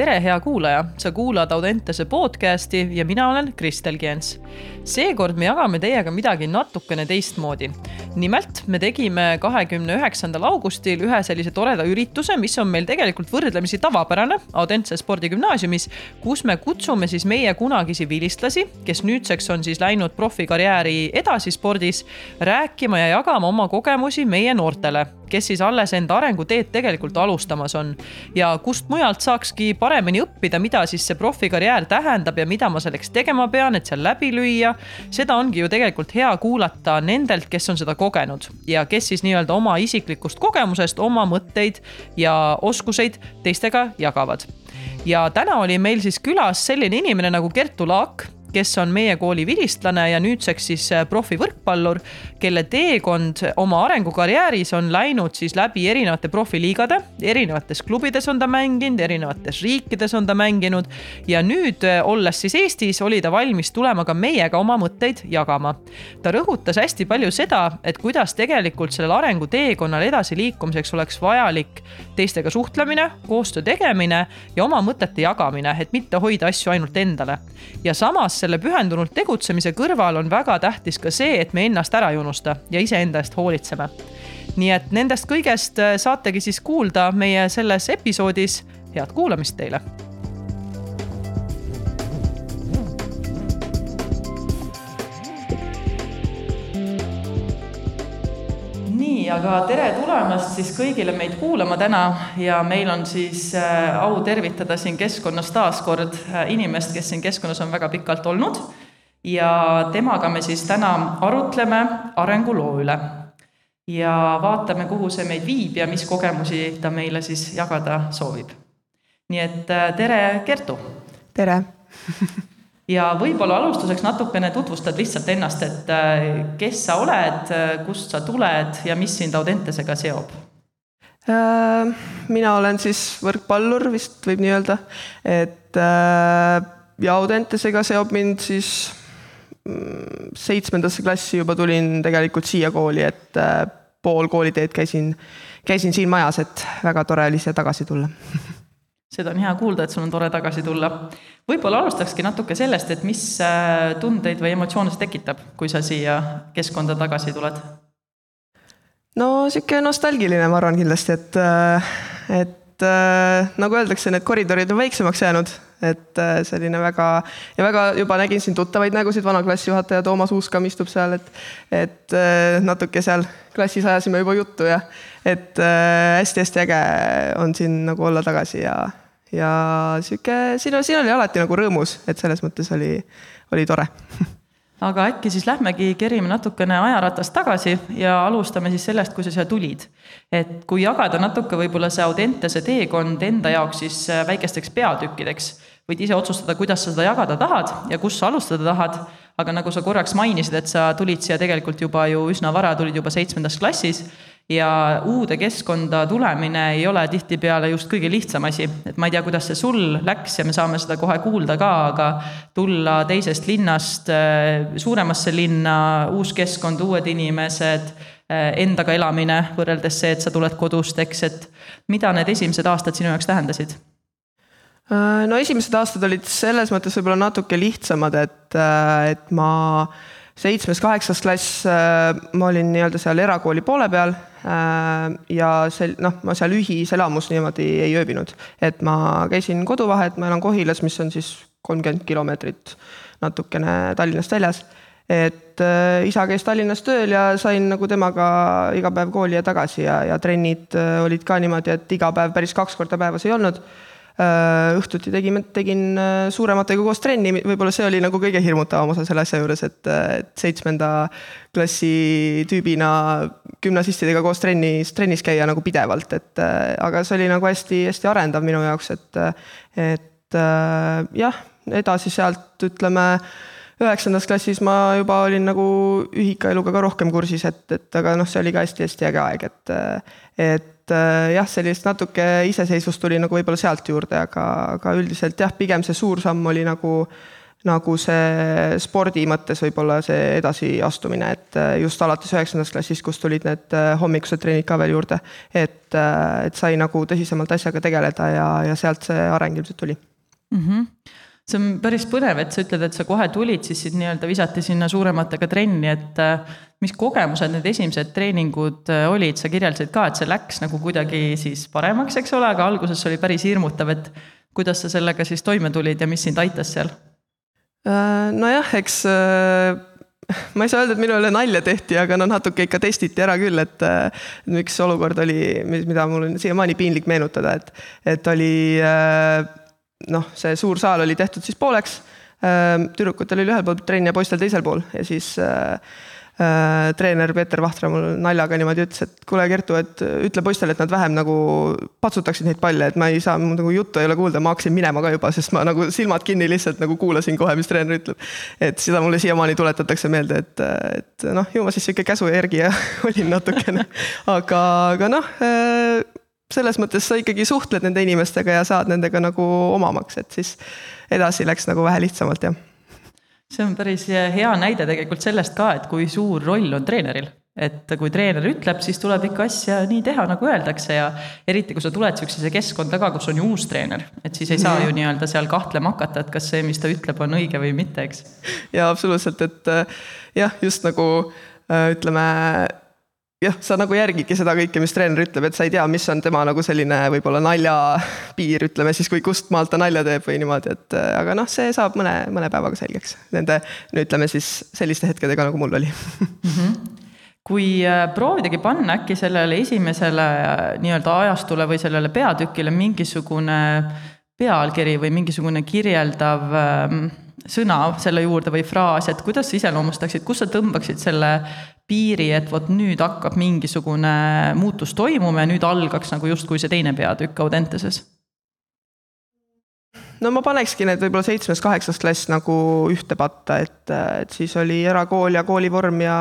tere, hea kuulaja, sa kuulad Audentese podcasti ja mina olen Kristel Kiens. seekord me jagame teiega midagi natukene teistmoodi. nimelt me tegime kahekümne üheksandal augustil ühe sellise toreda ürituse, mis on meil tegelikult võrdlemisi tavapärane Audentse spordigümnaasiumis, kus me kutsume siis meie kunagisi vilistlasi, kes nüüdseks on siis läinud profikarjääri edasi spordis, rääkima ja jagama oma kogemusi meie noortele kes siis alles enda arenguteed tegelikult alustamas on. ja kust mujalt saakski paremini õppida, mida siis see profikarjäär tähendab ja mida ma selleks tegema pean, et seal läbi lüüa. seda ongi ju tegelikult hea kuulata nendelt, kes on seda kogenud ja kes siis nii-öelda oma isiklikust kogemusest oma mõtteid ja oskuseid teistega jagavad ja täna oli meil siis külas selline inimene nagu Kertu Laak kes on meie kooli vilistlane ja nüüdseks siis profivõrkpallur, kelle teekond oma arengukarjääris on läinud siis läbi erinevate profiliigade, erinevates klubides on ta mänginud, erinevates riikides on ta mänginud ja nüüd, äh, olles siis Eestis, oli ta valmis tulema ka meiega oma mõtteid jagama. ta rõhutas hästi palju seda, et kuidas tegelikult sellel arenguteekonnal edasiliikumiseks oleks vajalik teistega suhtlemine, koostöö tegemine ja oma mõtete jagamine, et mitte hoida asju ainult endale. ja samas selle pühendunult tegutsemise kõrval on väga tähtis ka see, et me ennast ära ei unusta ja iseenda eest hoolitseme. nii et nendest kõigest äh, saategi siis kuulda meie selles episoodis. head kuulamist teile nii, aga tere tulemast siis kõigile meid kuulama täna ja meil on siis äh, au tervitada siin keskkonnas taas kord äh, inimest, kes siin keskkonnas on väga pikalt olnud. Ja temaga me siis täna arutleme arenguloo üle. ja vaatame, kuhu see meid viib ja mis kogemusi ta meile siis jagada soovib. nii et äh, tere, Kertu! tere ja võib-olla alustuseks natukene tutvustad lihtsalt ennast, et äh, kes sa oled, kust sa tuled ja mis sind Audentesega seob? Äh, mina olen siis võrkpallur, vist võib nii öelda, et äh, ja Audentesega seob mind siis seitsmendasse klassi juba tulin tegelikult siia kooli, et pool kooliteed käisin, käisin siin majas, et väga tore oli siia tagasi tulla seda on hea kuulda, et sul on tore tagasi tulla. võib-olla alustakski natuke sellest, et mis äh, tundeid või emotsioone see tekitab, kui sa siia keskkonda tagasi tuled? no niisugune nostalgiline, ma arvan kindlasti, et, äh, et äh, nagu öeldakse, need koridorid on väiksemaks jäänud, et selline väga ja väga juba nägin siin tuttavaid nägusid, vana klassijuhataja Toomas Uuskam istub seal, et et natuke seal klassis ajasime juba juttu ja et hästi-hästi äge on siin nagu olla tagasi ja ja sihuke, siin, siin oli alati nagu rõõmus, et selles mõttes oli, oli tore aga äkki siis lähmegi, kerime natukene ajaratast tagasi ja alustame siis sellest, kui sa siia tulid. et kui jagada natuke võib-olla see Audentese teekond enda jaoks siis äh, väikesteks peatükkideks, võid ise otsustada, kuidas sa seda jagada tahad ja kus sa alustada tahad, aga nagu sa korraks mainisid, et sa tulid siia tegelikult juba ju üsna vara, tulid juba seitsmendas klassis ja uude keskkonda tulemine ei ole tihtipeale just kõige lihtsam asi, et ma ei tea, kuidas see sul läks ja me saame seda kohe kuulda ka, aga tulla teisest linnast äh, suuremasse linna, uus keskkond, uued inimesed, äh, endaga elamine võrreldes see, et sa tuled kodust, eks, et mida need esimesed aastad sinu jaoks tähendasid? Äh, no esimesed aastad olid selles mõttes võib-olla natuke lihtsamad, et, et ma seitsmes-kaheksas klass ma olin nii-öelda seal erakooli poole peal Äh, ja sel-, noh, ma seal ühiselamus niimoodi ei ööbinud, et ma käisin koduvahet, ma elan Kohilas, mis on siis kolmkümmend kilomeetrit natukene Tallinnast väljas. et äh, isa käis Tallinnas tööl ja sain nagu temaga iga päev kooli ja tagasi ja, ja trennid äh, olid ka niimoodi, et iga päev päris kaks korda päevas ei olnud Äh, õhtuti tegime, tegin äh, suurematega koos trenni, võib-olla see oli nagu kõige hirmutavam osa selle asja juures, et, et seitsmenda klassi tüübina gümnasistidega koos trennis, trennis käia nagu pidevalt, et äh, aga see oli nagu hästi-hästi arendav minu jaoks, et, et jah, edasi sealt ütleme üheksandas klassis ma juba olin nagu ühikaeluga ka rohkem kursis, et, et aga noh, see oli ka hästi-hästi äge aeg, et, et et äh, jah, sellist natuke iseseisvust tuli nagu võib-olla sealt juurde, aga, aga üldiselt jah, pigem see suur samm oli nagu nagu see spordi mõttes võib-olla see edasiastumine, et äh, just alates üheksandast klassist, kus tulid need äh, hommikused trennid ka veel juurde. et, et sai nagu tõsisemalt asjaga tegeleda ja, ja sealt see areng ilmselt tuli mm. -hmm see on päris põnev, et sa ütled, et sa kohe tulid, siis sind nii-öelda visati sinna suurematega trenni, et mis kogemused need esimesed treeningud olid, sa kirjeldasid ka, et see läks nagu kuidagi siis paremaks, eks ole, aga alguses oli päris hirmutav, et kuidas sa sellega siis toime tulid ja mis sind aitas seal? Äh, nojah, eks äh, ma ei saa öelda, et minu üle nalja tehti, aga no natuke ikka testiti ära küll, et üks olukord oli, mida mul on siiamaani piinlik meenutada, et, et oli noh, see suur saal oli tehtud siis pooleks. tüdrukutel oli ühel pool trenn ja poistel teisel pool ja siis äh, treener Peeter Vahtra mul naljaga niimoodi ütles, et kuule, Kertu, et ütle poistele, et nad vähem nagu patsutaksid neid palle, et ma ei saa, mul nagu juttu ei ole kuulda, ma hakkasin minema ka juba, sest ma nagu silmad kinni lihtsalt nagu kuulasin kohe, mis treener ütleb. et seda mulle siiamaani tuletatakse meelde, et, et noh, ju ma siis sihuke käsu järgi olin natukene, aga, aga noh selles mõttes sa ikkagi suhtled nende inimestega ja saad nendega nagu omamaks, et siis edasi läks nagu vähe lihtsamalt, jah see on päris hea näide tegelikult sellest ka, et kui suur roll on treeneril. et kui treener ütleb, siis tuleb ikka asja nii teha, nagu öeldakse ja eriti, kui sa tuled niisugusesse keskkonda ka, kus on ju uus treener, et siis ei saa ju nii-öelda seal kahtlema hakata, et kas see, mis ta ütleb, on õige või mitte, eks. jaa, absoluutselt, et jah, just nagu ütleme jah, sa nagu järgidki seda kõike, mis treener ütleb, et sa ei tea, mis on tema nagu selline võib-olla naljapiir, ütleme siis, kui kust maalt ta nalja teeb või niimoodi, et aga noh, see saab mõne, mõne päevaga selgeks. Nende, no ütleme siis selliste hetkedega, nagu mul oli mm. -hmm kui äh, proovidagi panna äkki sellele esimesele äh, nii-öelda ajastule või sellele peatükile mingisugune pealkiri või mingisugune kirjeldav ähm, sõna selle juurde või fraas, et kuidas sa iseloomustaksid, kus sa tõmbaksid selle piiri, et vot nüüd hakkab mingisugune muutus toimuma ja nüüd algaks nagu justkui see teine peatükk Audenteses? No ma panekski need võib-olla seitsmes-kaheksas klass nagu ühte patta, et, et siis oli erakool ja koolivorm ja,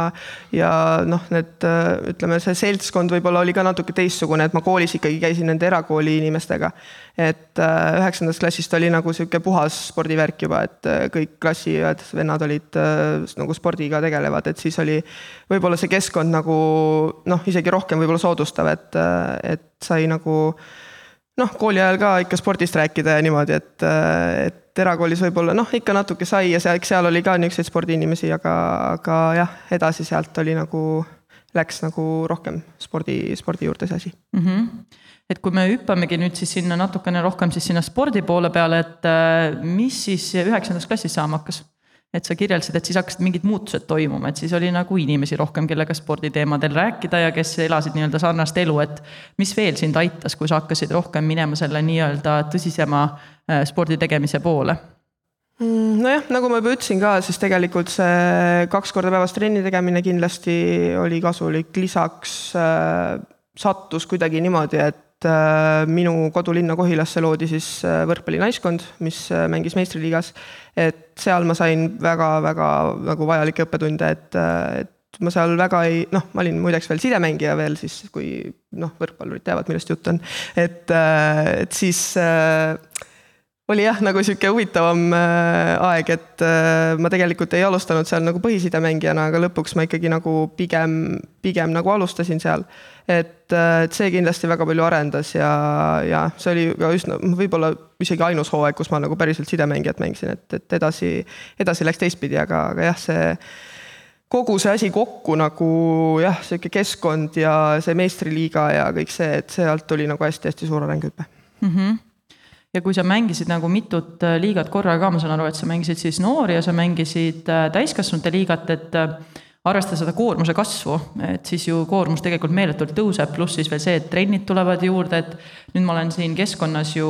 ja noh, need ütleme, see seltskond võib-olla oli ka natuke teistsugune, et ma koolis ikkagi käisin nende erakooli inimestega. et üheksandast klassist oli nagu sihuke puhas spordivärk juba, et kõik klassiõed, vennad olid nagu spordiga tegelevad, et siis oli võib-olla see keskkond nagu noh, isegi rohkem võib-olla soodustav, et, et sai nagu noh, kooli ajal ka ikka spordist rääkida ja niimoodi, et, et erakoolis võib-olla noh, ikka natuke sai ja seal, eks seal oli ka niisuguseid spordiinimesi, aga, aga jah, edasi sealt oli nagu, läks nagu rohkem spordi, spordi juurde see asi mm. -hmm et kui me hüppamegi nüüd siis sinna natukene rohkem siis sinna spordi poole peale, et mis siis üheksandas klassis saama hakkas? Et sa kirjeldasid, et siis hakkasid mingid muutused toimuma, et siis oli nagu inimesi rohkem, kellega sporditeemadel rääkida ja kes elasid nii-öelda sarnast elu, et mis veel sind aitas, kui sa hakkasid rohkem minema selle nii-öelda tõsisema äh, spordi tegemise poole? Mm, nojah, nagu ma juba ütlesin ka, siis tegelikult see kaks korda päevas trenni tegemine kindlasti oli kasulik, lisaks äh, sattus kuidagi niimoodi, et Äh, minu kodulinna Kohilasse loodi siis äh, võrkpallinaiskond, mis äh, mängis meistriliigas. et seal ma sain väga-väga nagu vajalikke õppetunde, et, et ma seal väga ei, noh, ma olin muideks veel sidemängija veel siis, kui noh, võrkpallurid teavad, millest jutt on. et, et siis äh, oli jah, nagu sihuke huvitavam äh, aeg, et äh, ma tegelikult ei alustanud seal nagu põhisidemängijana, aga lõpuks ma ikkagi nagu pigem, pigem nagu alustasin seal. Et, äh, et see kindlasti väga palju arendas ja, ja see oli ka üsna, võib-olla isegi ainus hooaeg, kus ma nagu päriselt sidemängijat mängisin, et, et edasi, edasi läks teistpidi, aga, aga jah, see kogu see asi kokku nagu jah, sihuke keskkond ja see meistriliiga ja kõik see, et sealt tuli nagu hästi-hästi suur arenguhüpe mm. -hmm ja kui sa mängisid nagu mitut äh, liigat korraga ka, ma saan aru, et sa mängisid siis noori ja sa mängisid äh, täiskasvanute liigat, et arvestada seda koormuse kasvu, et siis ju koormus tegelikult meeletult tõuseb, pluss siis veel see, et trennid tulevad juurde, et nüüd ma olen siin keskkonnas ju,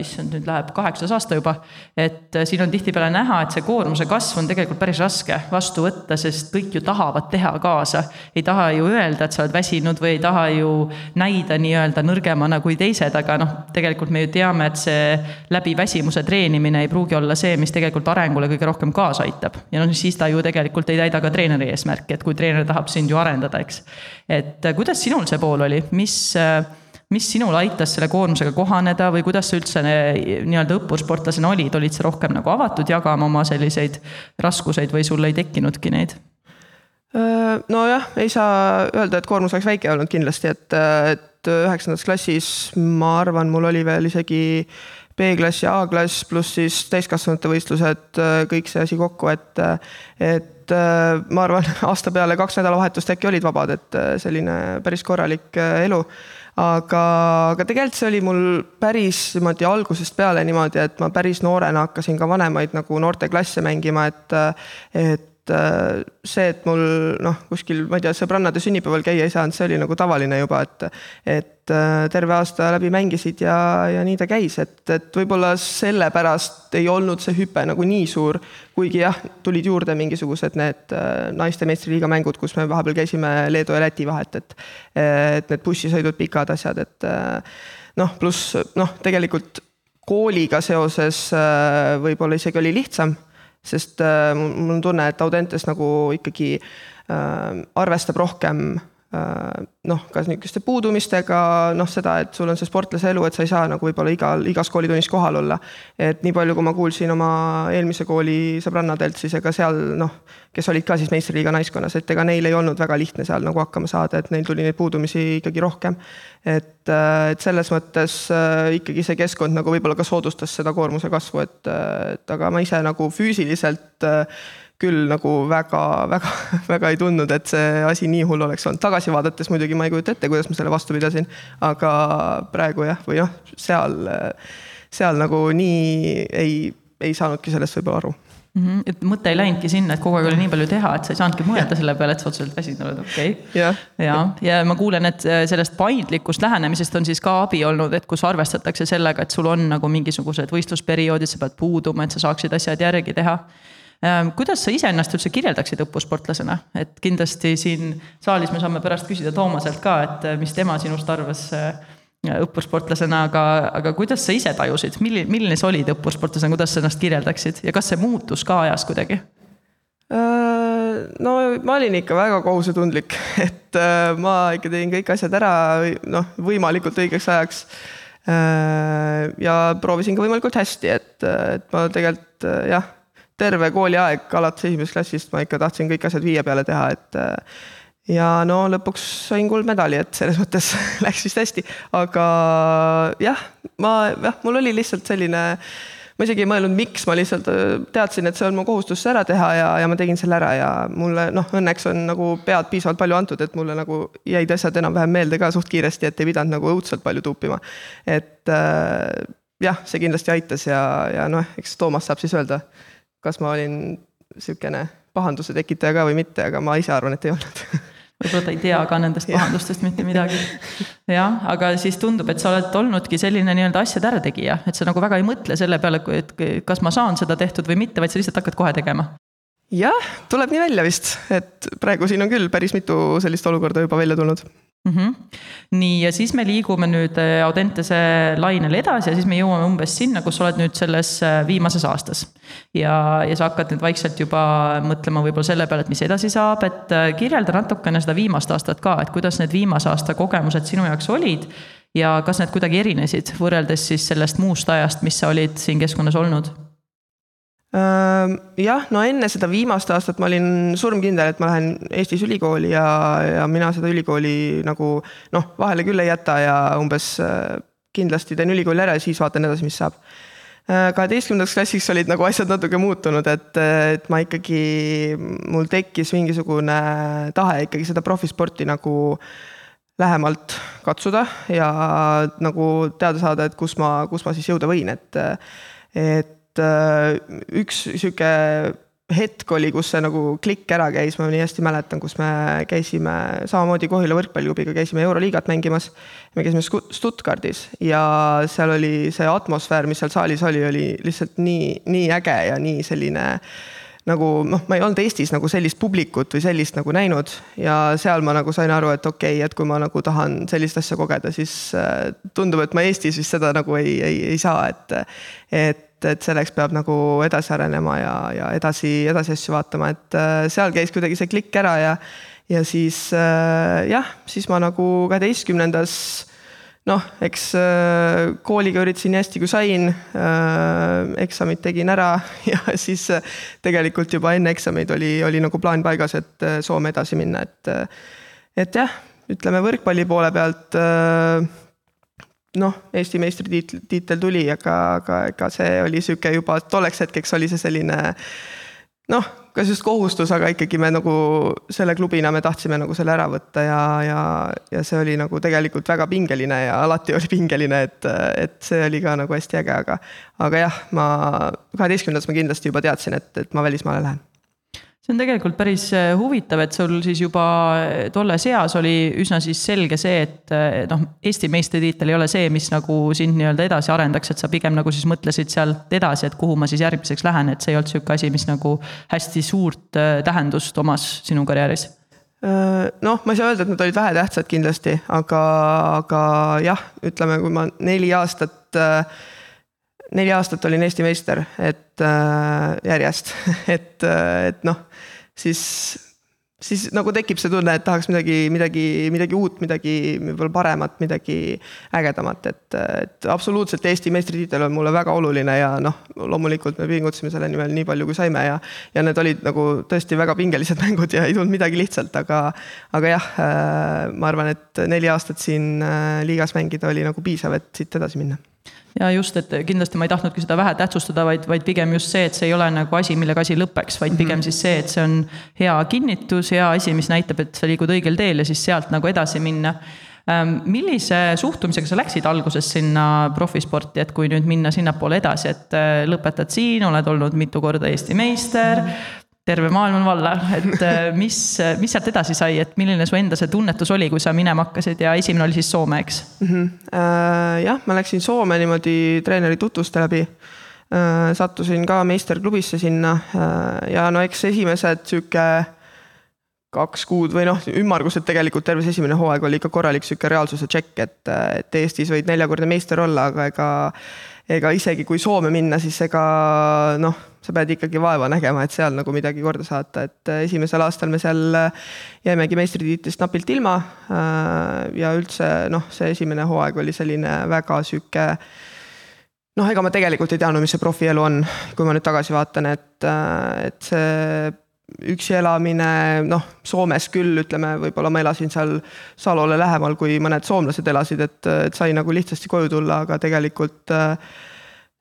issand, nüüd läheb kaheksas aasta juba, et äh, siin on tihtipeale näha, et see koormuse kasv on tegelikult päris raske vastu võtta, sest kõik ju tahavad teha kaasa. ei taha ju öelda, et sa oled väsinud või ei taha ju näida nii-öelda nõrgemana kui teised, aga noh, tegelikult me ju teame, et see läbi väsimuse treenimine ei pruugi olla see, mis tegelikult arengule kõige rohkem kaasa aitab. ja noh, siis ta ju tegelikult ei täida ka treeneri eesmärki, et kui treener tahab sind ju arendada, eks. et äh, kuidas sinul see pool oli, mis äh, mis sinul aitas selle koormusega kohaneda või kuidas sa üldse nii-öelda õppursportlasena olid, olid sa rohkem nagu avatud jagama oma selliseid raskuseid või sul ei tekkinudki neid? nojah, ei saa öelda, et koormus oleks väike olnud kindlasti, et, et üheksandas klassis ma arvan, mul oli veel isegi B-klass ja A-klass, pluss siis täiskasvanute võistlused, kõik see asi kokku, et, et ma arvan, aasta peale kaks nädalavahetust äkki olid vabad, et selline päris korralik elu. Aga, aga tegelikult see oli mul päris niimoodi algusest peale niimoodi, et ma päris noorena hakkasin ka vanemaid nagu noorteklasse mängima, et, et Äh, see, et mul noh, kuskil, ma ei tea, sõbrannade sünnipäeval käia ei saanud, see oli nagu tavaline juba, et et äh, terve aasta läbi mängisid ja, ja nii ta käis, et, et võib-olla sellepärast ei olnud see hüpe nagu nii suur, kuigi jah, tulid juurde mingisugused need äh, naiste meistriliiga mängud, kus me vahepeal käisime Leedu ja Läti vahet, et et need bussisõidud, pikad asjad, et noh, pluss noh, tegelikult kooliga seoses võib-olla isegi oli lihtsam sest äh, mul on tunne, et Audentes nagu ikkagi äh, arvestab rohkem noh, kas niisuguste puudumistega, noh seda, et sul on see sportlase elu, et sa ei saa nagu võib-olla igal, igas koolitunnis kohal olla. et nii palju, kui ma kuulsin oma eelmise kooli sõbrannadelt, siis ega seal noh, kes olid ka siis meistriliiga naiskonnas, et ega neil ei olnud väga lihtne seal nagu hakkama saada, et neil tuli neid puudumisi ikkagi rohkem. et, äh, et selles mõttes äh, ikkagi see keskkond nagu võib-olla ka soodustas seda koormuse kasvu, et, et aga ma ise nagu füüsiliselt küll nagu väga-väga, väga ei tundnud, et see asi nii hull oleks olnud. tagasi vaadates muidugi ma ei kujuta ette, kuidas ma selle vastu pidasin, aga praegu jah, või noh, seal, seal nagu nii ei, ei saanudki sellest võib-olla aru mm. -hmm. et mõte ei läinudki sinna, et kogu aeg oli nii palju teha, et sa ei saanudki mõelda selle peale, et sa otseselt väsinud oled, okei okay.. ja, ja, ja ma kuulen, et äh, sellest paindlikust lähenemisest on siis ka abi olnud, et kus arvestatakse sellega, et sul on nagu mingisugused võistlusperioodid, sa pead puuduma, et sa saaksid asjad järgi teha kuidas sa iseennast üldse kirjeldaksid õppussportlasena, et kindlasti siin saalis me saame pärast küsida Toomaselt ka, et eh, mis tema sinust arvas eh, õppursportlasena, aga, aga kuidas sa ise tajusid, milline, milline sa olid õppursportlasena, kuidas sa ennast kirjeldaksid ja kas see muutus ka ajas kuidagi? Äh, no ma olin ikka väga kohusetundlik, et äh, ma ikka tegin kõik asjad ära, noh, võimalikult õigeks ajaks. Äh, ja proovisin ka võimalikult hästi, et, et ma tegelikult jah terve kooliaeg, alates esimesest klassist ma ikka tahtsin kõik asjad viie peale teha, et äh, ja no lõpuks sain kuldmedali, et selles mõttes läks vist hästi, aga jah, ma jah, mul oli lihtsalt selline, ma isegi ei mõelnud, miks, ma lihtsalt äh, teadsin, et see on mu kohustus ära teha ja, ja ma tegin selle ära ja mulle noh, õnneks on nagu pead piisavalt palju antud, et mulle nagu jäid asjad enam-vähem meelde ka suht kiiresti, et ei pidanud nagu õudselt palju tuupima. et äh, jah, see kindlasti aitas ja, ja noh, eks Toomas saab siis öelda kas ma olin niisugune pahanduse tekitaja ka või mitte, aga ma ise arvan, et ei olnud võib-olla ta ei tea ka nendest pahandustest mitte midagi. jah, aga siis tundub, et sa oled olnudki selline nii-öelda asjade ärategija, et sa nagu väga ei mõtle selle peale, et kas ma saan seda tehtud või mitte, vaid sa lihtsalt hakkad kohe tegema. jah, tuleb nii välja vist, et praegu siin on küll päris mitu sellist olukorda juba välja tulnud mm. -hmm. nii, ja siis me liigume nüüd äh, Audentese lainel edasi ja siis me jõuame umbes sinna, kus oled nüüd selles äh, viimases aastas. ja, ja sa hakkad nüüd vaikselt juba mõtlema võib-olla selle peale, et mis edasi saab, et äh, kirjelda natukene seda viimast aastat ka, et kuidas need viimase aasta kogemused sinu jaoks olid ja kas need kuidagi erinesid võrreldes siis sellest muust ajast, mis sa olid siin keskkonnas olnud jah, no enne seda viimast aastat ma olin surmkindel, et ma lähen Eestis ülikooli ja, ja mina seda ülikooli nagu noh, vahele küll ei jäta ja umbes kindlasti teen ülikooli ära ja siis vaatan edasi, mis saab. kaheteistkümnendaks klassiks olid nagu asjad natuke muutunud, et, et ma ikkagi, mul tekkis mingisugune tahe ikkagi seda profisporti nagu lähemalt katsuda ja nagu teada saada, et kus ma, kus ma siis jõuda võin, et, et Äh, üks sihuke hetk oli, kus see nagu klikk ära käis, ma nii hästi mäletan, kus me käisime samamoodi Kohila võrkpalliklubiga käisime Euroliigat mängimas. me käisime Stuttgardis ja seal oli see atmosfäär, mis seal saalis oli, oli lihtsalt nii, nii äge ja nii selline nagu noh, ma ei olnud Eestis nagu sellist publikut või sellist nagu näinud ja seal ma nagu sain aru, et okei okay,, et kui ma nagu tahan sellist asja kogeda, siis äh, tundub, et ma Eestis vist seda nagu ei, ei, ei saa, et et et selleks peab nagu edasi arenema ja, ja edasi, edasi asju vaatama, et äh, seal käis kuidagi see klikk ära ja, ja siis äh, jah, siis ma nagu kaheteistkümnendas noh, eks äh, kooliga üritasin nii hästi kui sain, eksamid tegin ära ja siis tegelikult juba enne eksameid oli, oli nagu plaan paigas, et Soome edasi minna, et et jah, ütleme võrkpalli poole pealt noh, Eesti meistritiitel, tiitel tuli, aga, aga ega see oli sihuke juba tolleks hetkeks oli see selline noh kas just kohustus, aga ikkagi me nagu selle klubina me tahtsime nagu selle ära võtta ja, ja, ja see oli nagu tegelikult väga pingeline ja alati oli pingeline, et, et see oli ka nagu hästi äge, aga, aga jah, ma kaheteistkümnendas ma kindlasti juba teadsin, et, et ma välismaale lähen see on tegelikult päris äh, huvitav, et sul siis juba äh, tolles eas oli üsna siis selge see, et äh, noh, Eesti meistritiitel ei ole see, mis nagu sind nii-öelda edasi arendaks, et sa pigem nagu siis mõtlesid sealt edasi, et kuhu ma siis järgmiseks lähen, et see ei olnud sihuke asi, mis nagu hästi suurt tähendust omas sinu karjääris? Noh, ma ei saa öelda, et nad olid vähetähtsad kindlasti, aga, aga jah, ütleme, kui ma neli aastat neli aastat olin Eesti meister, et äh, järjest, et, et noh, siis, siis nagu tekib see tunne, et tahaks midagi, midagi, midagi uut, midagi võib-olla paremat, midagi ägedamat, et, et absoluutselt Eesti meistritiitel on mulle väga oluline ja noh, loomulikult me pingutasime selle nimel nii palju, kui saime ja ja need olid nagu tõesti väga pingelised mängud ja ei tulnud midagi lihtsalt, aga aga jah, äh, ma arvan, et neli aastat siin äh, liigas mängida oli nagu piisav, et siit edasi minna ja just, et kindlasti ma ei tahtnudki seda vähe tähtsustada, vaid, vaid pigem just see, et see ei ole nagu asi, millega asi lõpeks, vaid pigem mm -hmm. siis see, et see on hea kinnitus, hea asi, mis näitab, et sa liigud õigel teel ja siis sealt nagu edasi minna ähm, millise suhtumisega sa läksid alguses sinna profisporti, et kui nüüd minna sinnapoole edasi, et äh, lõpetad siin, oled olnud mitu korda Eesti meister, terve maailm on valla, et äh, mis, mis sealt edasi sai, et milline su enda see tunnetus oli, kui sa minema hakkasid ja esimene oli siis Soome, eks mm? -hmm. Jah, ma läksin Soome niimoodi treeneri tutvuste läbi äh,. sattusin ka meisterklubisse sinna ja no eks esimesed sihuke kaks kuud või noh, ümmarguselt tegelikult terve see esimene hooaeg oli ikka korralik sihuke reaalsuse tšekk, et, et Eestis võid neljakordne meister olla, aga ega ega isegi kui Soome minna, siis ega noh, sa pead ikkagi vaeva nägema, et seal nagu midagi korda saata, et äh, esimesel aastal me seal äh, jäimegi meistritiitlist napilt ilma. Äh, ja üldse noh, see esimene hooaeg oli selline väga sihuke noh, ega ma tegelikult ei teadnud, mis see profielu on, kui ma nüüd tagasi vaatan, et, et see üksi elamine, noh, Soomes küll, ütleme, võib-olla ma elasin seal Salole lähemal, kui mõned soomlased elasid, et, et sai nagu lihtsasti koju tulla, aga tegelikult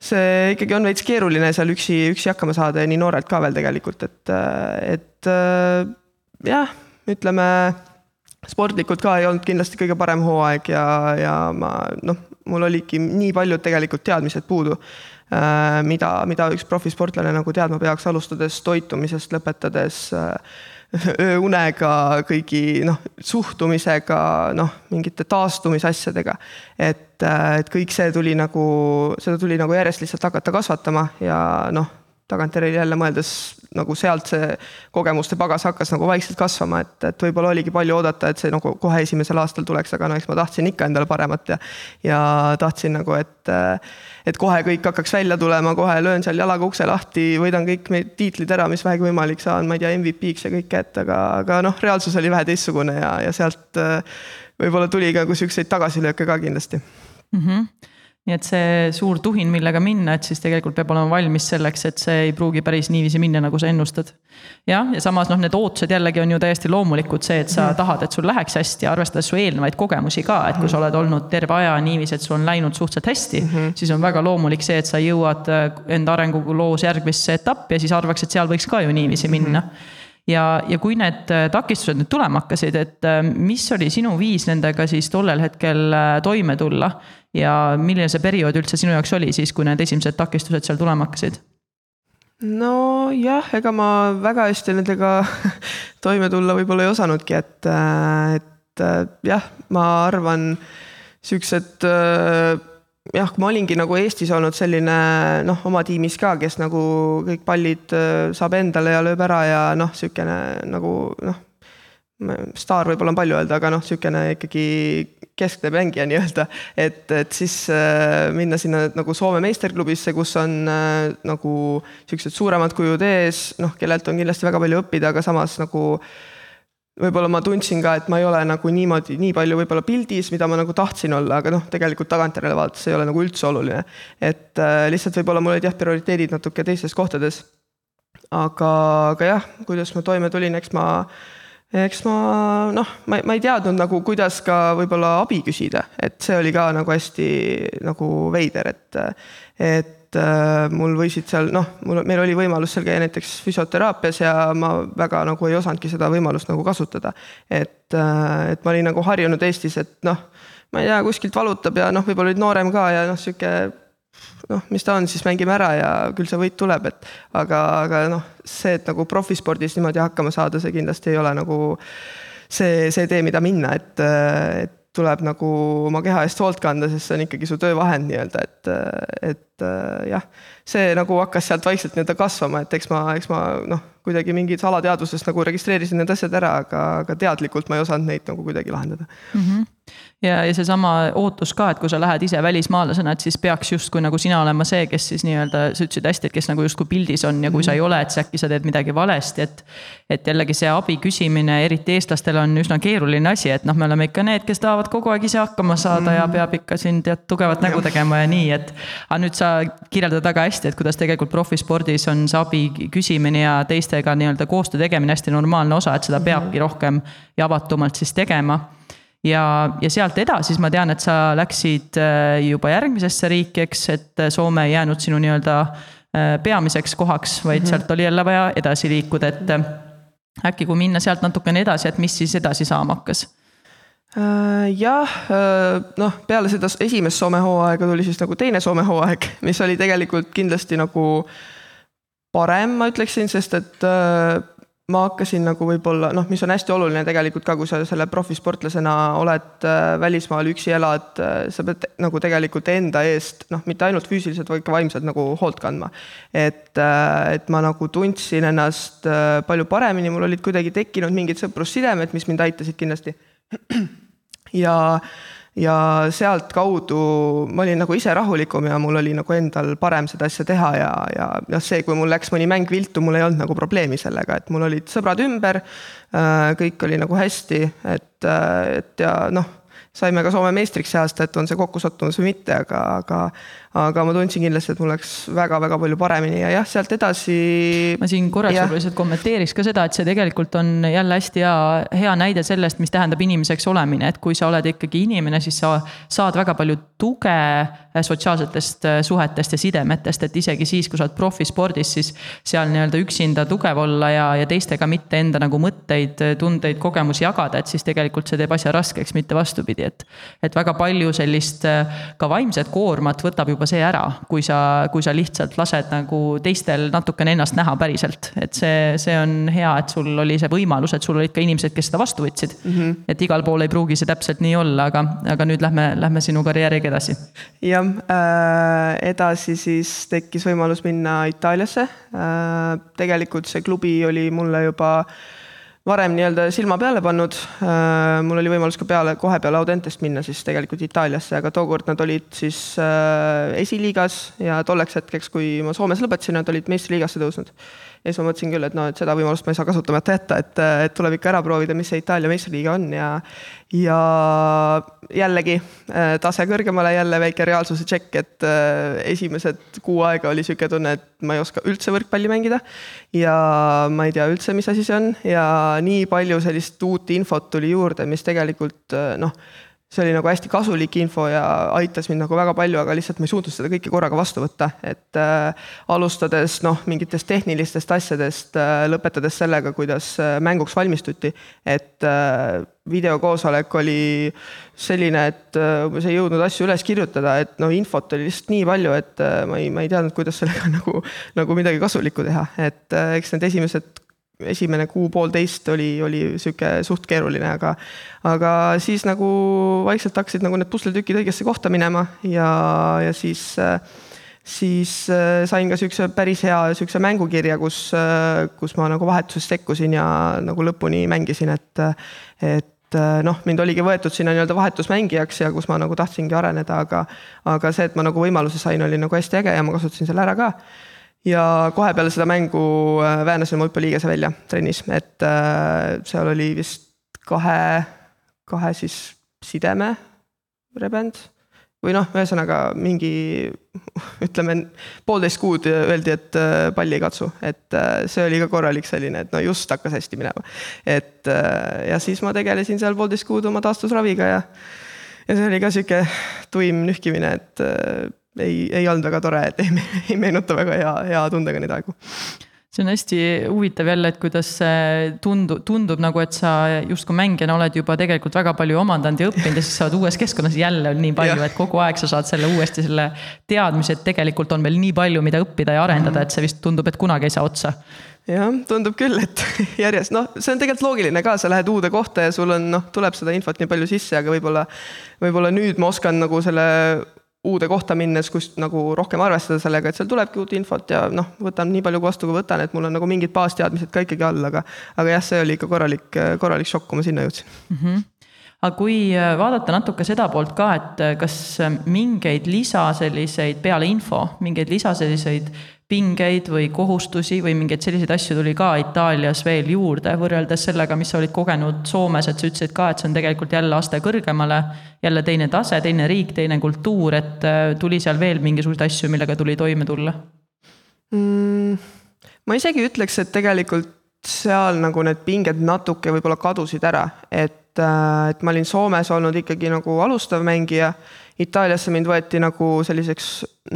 see ikkagi on veits keeruline seal üksi, üksi hakkama saada ja nii noorelt ka veel tegelikult, et, et jah, ütleme sportlikult ka ei olnud kindlasti kõige parem hooaeg ja, ja ma noh, mul oligi nii paljud tegelikult teadmised puudu. Äh, mida, mida üks profisportlane nagu teadma peaks, alustades toitumisest, lõpetades äh, ööunega, kõigi noh, suhtumisega, noh, mingite taastumisasjadega. et, äh, et kõik see tuli nagu, seda tuli nagu järjest lihtsalt hakata kasvatama ja noh, tagantjärele jälle mõeldes nagu sealt see kogemuste pagas hakkas nagu vaikselt kasvama, et, et võib-olla oligi palju oodata, et see nagu kohe esimesel aastal tuleks, aga no eks ma tahtsin ikka endale paremat ja ja tahtsin nagu, et et kohe kõik hakkaks välja tulema, kohe löön seal jalaga ukse lahti, võidan kõik need tiitlid ära, mis vähegi võimalik, saan, ma ei tea, MVP-ks ja kõike, et aga, aga noh, reaalsus oli vähe teistsugune ja, ja sealt äh, võib-olla tuli ka siukseid tagasilööke ka kindlasti mm. -hmm nii et see suur tuhin, millega minna, et siis tegelikult peab olema valmis selleks, et see ei pruugi päris niiviisi minna, nagu sa ennustad. jah, ja samas noh, need ootused jällegi on ju täiesti loomulikud, see, et sa mm. tahad, et sul läheks hästi, arvestades su eelnevaid kogemusi ka, et kui sa oled olnud terve aja niiviisi, et sul on läinud suhteliselt hästi mm, -hmm. siis on väga loomulik see, et sa jõuad äh, enda arenguloos järgmisse etappi ja siis arvaks, et seal võiks ka ju niiviisi minna mm. -hmm ja, ja kui need äh, takistused nüüd tulema hakkasid, et äh, mis oli sinu viis nendega siis tollel hetkel toime tulla ja milline see periood üldse sinu jaoks oli siis, kui need esimesed takistused seal tulema hakkasid? nojah, ega ma väga hästi nendega toime tulla võib-olla ei osanudki, et, et jah, ma arvan, siuksed jah, kui ma olingi nagu Eestis olnud selline noh, oma tiimis ka, kes nagu kõik pallid saab endale ja lööb ära ja noh, niisugune nagu noh, staar võib-olla on palju öelda, aga noh, niisugune ikkagi keskne mängija nii-öelda, et, et siis äh, minna sinna nagu Soome meisterklubisse, kus on äh, nagu niisugused suuremad kujud ees, noh, kellelt on kindlasti väga palju õppida, aga samas nagu võib-olla ma tundsin ka, et ma ei ole nagu niimoodi, nii palju võib-olla pildis, mida ma nagu tahtsin olla, aga noh, tegelikult tagantjärele vaadates ei ole nagu üldse oluline. et äh, lihtsalt võib-olla mul olid jah, prioriteedid natuke teistes kohtades. aga, aga jah, kuidas ma toime tulin, eks ma, eks ma noh, ma, ma ei teadnud nagu, kuidas ka võib-olla abi küsida, et see oli ka nagu hästi nagu veider, et, et äh, mul võisid seal noh, mul, meil oli võimalus seal käia näiteks füsioteraapias ja ma väga nagu ei osanudki seda võimalust nagu kasutada. et, äh, et ma olin nagu harjunud Eestis, et noh, ma ei tea, kuskilt valutab ja noh, võib-olla olid noorem ka ja noh, sihuke noh, mis ta on, siis mängime ära ja küll see võit tuleb, et aga, aga noh, see, et nagu profispordis niimoodi hakkama saada, see kindlasti ei ole nagu see, see tee, mida minna, et, et tuleb nagu oma keha eest hoolt kanda, sest see on ikkagi su töövahend nii-öelda, et, et jah, see nagu hakkas sealt vaikselt nii-öelda kasvama, et eks ma, eks ma noh, kuidagi mingis alateadvuses nagu registreerisin need asjad ära, aga, aga teadlikult ma ei osanud neid nagu kuidagi lahendada mm. -hmm ja, ja seesama ootus ka, et kui sa lähed ise välismaalasena, et siis peaks justkui nagu sina olema see, kes siis nii-öelda, sa ütlesid hästi, et kes nagu justkui pildis on ja kui sa ei ole, et siis äkki sa teed midagi valesti, et. et jällegi see abi küsimine, eriti eestlastel on üsna keeruline asi, et noh, me oleme ikka need, kes tahavad kogu aeg ise hakkama saada mm -hmm. ja peab ikka siin tead tugevat nägu tegema ja nii, et. aga nüüd sa kirjeldad väga hästi, et kuidas tegelikult profispordis on see abi küsimine ja teistega nii-öelda koostöö tegemine hästi normaalne osa, et seda peabki rohkem ja avatumalt siis tegema ja, ja sealt edasi, siis ma tean, et sa läksid äh, juba järgmisesse riiki, eks, et äh, Soome ei jäänud sinu nii-öelda äh, peamiseks kohaks, vaid mm -hmm. sealt oli jälle vaja edasi liikuda, et äkki kui minna sealt natukene edasi, et mis siis edasi saama hakkas? Jah, noh, peale seda esimest Soome hooaega tuli siis nagu teine Soome hooaeg, mis oli tegelikult kindlasti nagu parem, ma ütleksin, sest et ma hakkasin nagu võib-olla noh, mis on hästi oluline tegelikult ka, kui sa selle profisportlasena oled äh, välismaal üksi elad, äh, sa pead nagu tegelikult enda eest noh, mitte ainult füüsiliselt, vaid ka vaimselt nagu hoolt kandma. et, äh, et ma nagu tundsin ennast palju paremini, mul olid kuidagi tekkinud mingid sõprussidemed, mis mind aitasid kindlasti. ja ja sealtkaudu ma olin nagu ise rahulikum ja mul oli nagu endal parem seda asja teha ja, ja noh, see, kui mul läks mõni mäng viltu, mul ei olnud nagu probleemi sellega, et mul olid sõbrad ümber. Äh, kõik oli nagu hästi, et, äh, et ja noh saime ka Soome meistriks see aasta, et on see kokkusattumus või mitte, aga, aga aga ma tundsin kindlasti, et mul läks väga-väga palju paremini ja jah, sealt edasi. ma siin korraks võib-olla lihtsalt kommenteeriks ka seda, et see tegelikult on jälle hästi hea, hea näide sellest, mis tähendab inimeseks olemine, et kui sa oled ikkagi inimene, siis sa saad väga palju tuge sotsiaalsetest suhetest ja sidemetest, et isegi siis, kui sa oled profispordis, siis seal nii-öelda üksinda tugev olla ja, ja teistega mitte enda nagu mõtteid, tundeid, kogemusi jagada, et siis tegelikult see teeb asja raskeks, mitte vastupidi, et. et väga palju sellist ka vaimset koormat võtab juba see ära, kui sa, kui sa lihtsalt lased nagu teistel natukene ennast näha päriselt. et see, see on hea, et sul oli see võimalus, et sul olid ka inimesed, kes seda vastu võtsid mm. -hmm. et igal pool ei pruugi see täpselt nii olla, aga, aga nüüd lähme, lähme sinu karjääriga edasi. jah äh,, edasi siis tekkis võimalus minna Itaaliasse äh,. tegelikult see klubi oli mulle juba äh, varem nii-öelda silma peale pannud. Äh, mul oli võimalus ka peale, kohe peale Audentest minna siis tegelikult Itaaliasse, aga tookord nad olid siis äh, esiliigas ja tolleks hetkeks, kui ma Soomes lõpetasin, nad olid meistriliigasse tõusnud ja siis ma mõtlesin küll, et noh, et seda võimalust ma ei saa kasutamata jätta, et, et tuleb ikka ära proovida, mis see Itaalia meistriliiga on ja ja jällegi äh, tase kõrgemale, jälle väike reaalsuse tšekk, et äh, esimesed kuu aega oli niisugune tunne, et ma ei oska üldse võrkpalli mängida. ja ma ei tea üldse, mis asi see on ja nii palju sellist uut infot tuli juurde, mis tegelikult äh, noh see oli nagu hästi kasulik info ja aitas mind nagu väga palju, aga lihtsalt ma ei suutnud seda kõike korraga vastu võtta, et äh, alustades noh, mingitest tehnilistest asjadest äh,, lõpetades sellega, kuidas äh, mänguks valmistuti. et äh, videokoosolek oli selline, et umbes äh, ei jõudnud asju üles kirjutada, et noh, infot oli lihtsalt nii palju, et äh, ma ei, ma ei teadnud, kuidas sellega nagu, nagu midagi kasulikku teha, et äh, eks need esimesed esimene kuu-poolteist oli, oli sihuke suht keeruline, aga, aga siis nagu vaikselt hakkasid nagu need pusletükid õigesse kohta minema ja, ja siis, siis sain ka sihukese päris hea sihukese mängukirja, kus, kus ma nagu vahetuses sekkusin ja nagu lõpuni mängisin, et, et noh, mind oligi võetud sinna nii-öelda vahetusmängijaks ja kus ma nagu tahtsingi areneda, aga, aga see, et ma nagu võimaluse sain, oli nagu hästi äge ja ma kasutasin selle ära ka ja kohe peale seda mängu äh, väänasin ma hüppeliigese välja trennis, et äh, seal oli vist kahe, kahe siis sideme rebend või noh, ühesõnaga mingi ütleme, poolteist kuud öeldi, et äh, palli ei katsu, et see oli ka korralik selline, et no just hakkas hästi minema. et ja siis ma tegelesin seal poolteist kuud oma taastusraviga ja, ja see oli ka sihuke tuim nühkimine, et ei, ei olnud väga tore, et ei, ei meenuta väga hea, hea tundega neid aegu. See on hästi huvitav jälle, et kuidas see tundub, tundub nagu, et sa justkui mängijana oled juba tegelikult väga palju omandanud ja õppinud ja siis sa oled uues keskkonnas jälle on nii palju, et kogu aeg sa saad selle uuesti selle teadmise, et tegelikult on veel nii palju, mida õppida ja arendada, et see vist tundub, et kunagi ei saa otsa. Jah, tundub küll, et järjest noh, see on tegelikult loogiline ka, sa lähed uude kohta ja sul on noh, tuleb seda infot nii palju sisse, aga võib-olla, võib-olla nüüd ma oskan nagu selle uude kohta minnes, kus nagu rohkem arvestada sellega, et seal tulebki uut infot ja noh, võtan nii palju vastu, kui võtan, et mul on nagu mingid baasteadmised ka ikkagi all, aga aga jah, see oli ikka korralik, korralik šokk, kui ma sinna jõudsin mm. -hmm aga kui äh, vaadata natuke seda poolt ka, et äh, kas äh, mingeid lisa selliseid peale info, mingeid lisa selliseid pingeid või kohustusi või mingeid selliseid asju tuli ka Itaalias veel juurde, võrreldes sellega, mis sa olid kogenud Soomes, et sa ütlesid ka, et see on tegelikult jälle aste kõrgemale, jälle teine tase, teine riik, teine kultuur, et tuli seal veel mingisuguseid asju, millega tuli toime tulla mm,? ma isegi ütleks, et tegelikult seal nagu need pinged natuke võib-olla kadusid ära, et äh, et ma olin Soomes olnud ikkagi nagu alustav mängija. Itaaliasse mind võeti nagu selliseks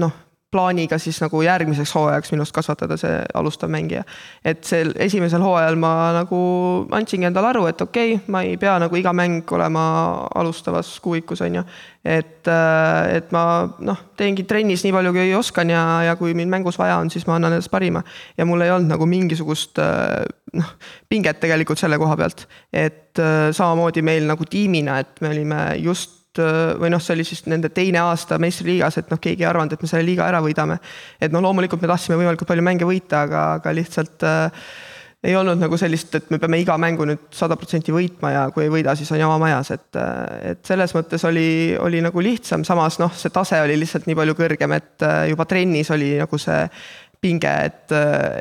noh, plaaniga siis nagu järgmiseks hooajaks minust kasvatada see alustav mängija. et sel esimesel hooajal ma nagu andsingi endale aru, et okei okay,, ma ei pea nagu iga mäng olema alustavas kuuikus, on ju. et, äh, et ma noh, teengi trennis nii palju, kui oskan ja, ja kui mind mängus vaja on, siis ma annan endast parima. ja mul ei olnud nagu mingisugust äh, noh, pinget tegelikult selle koha pealt. et äh, samamoodi meil nagu tiimina, et me olime just või noh, see oli siis nende teine aasta meistriliigas, et noh, keegi ei arvanud, et me selle liiga ära võidame. et no loomulikult me tahtsime võimalikult palju mänge võita, aga, aga lihtsalt äh, ei olnud nagu sellist, et me peame iga mängu nüüd sada protsenti võitma ja kui ei võida, siis on jama majas, et, äh, et selles mõttes oli, oli nagu lihtsam, samas noh, see tase oli lihtsalt nii palju kõrgem, et äh, juba trennis oli nagu see pinge, et,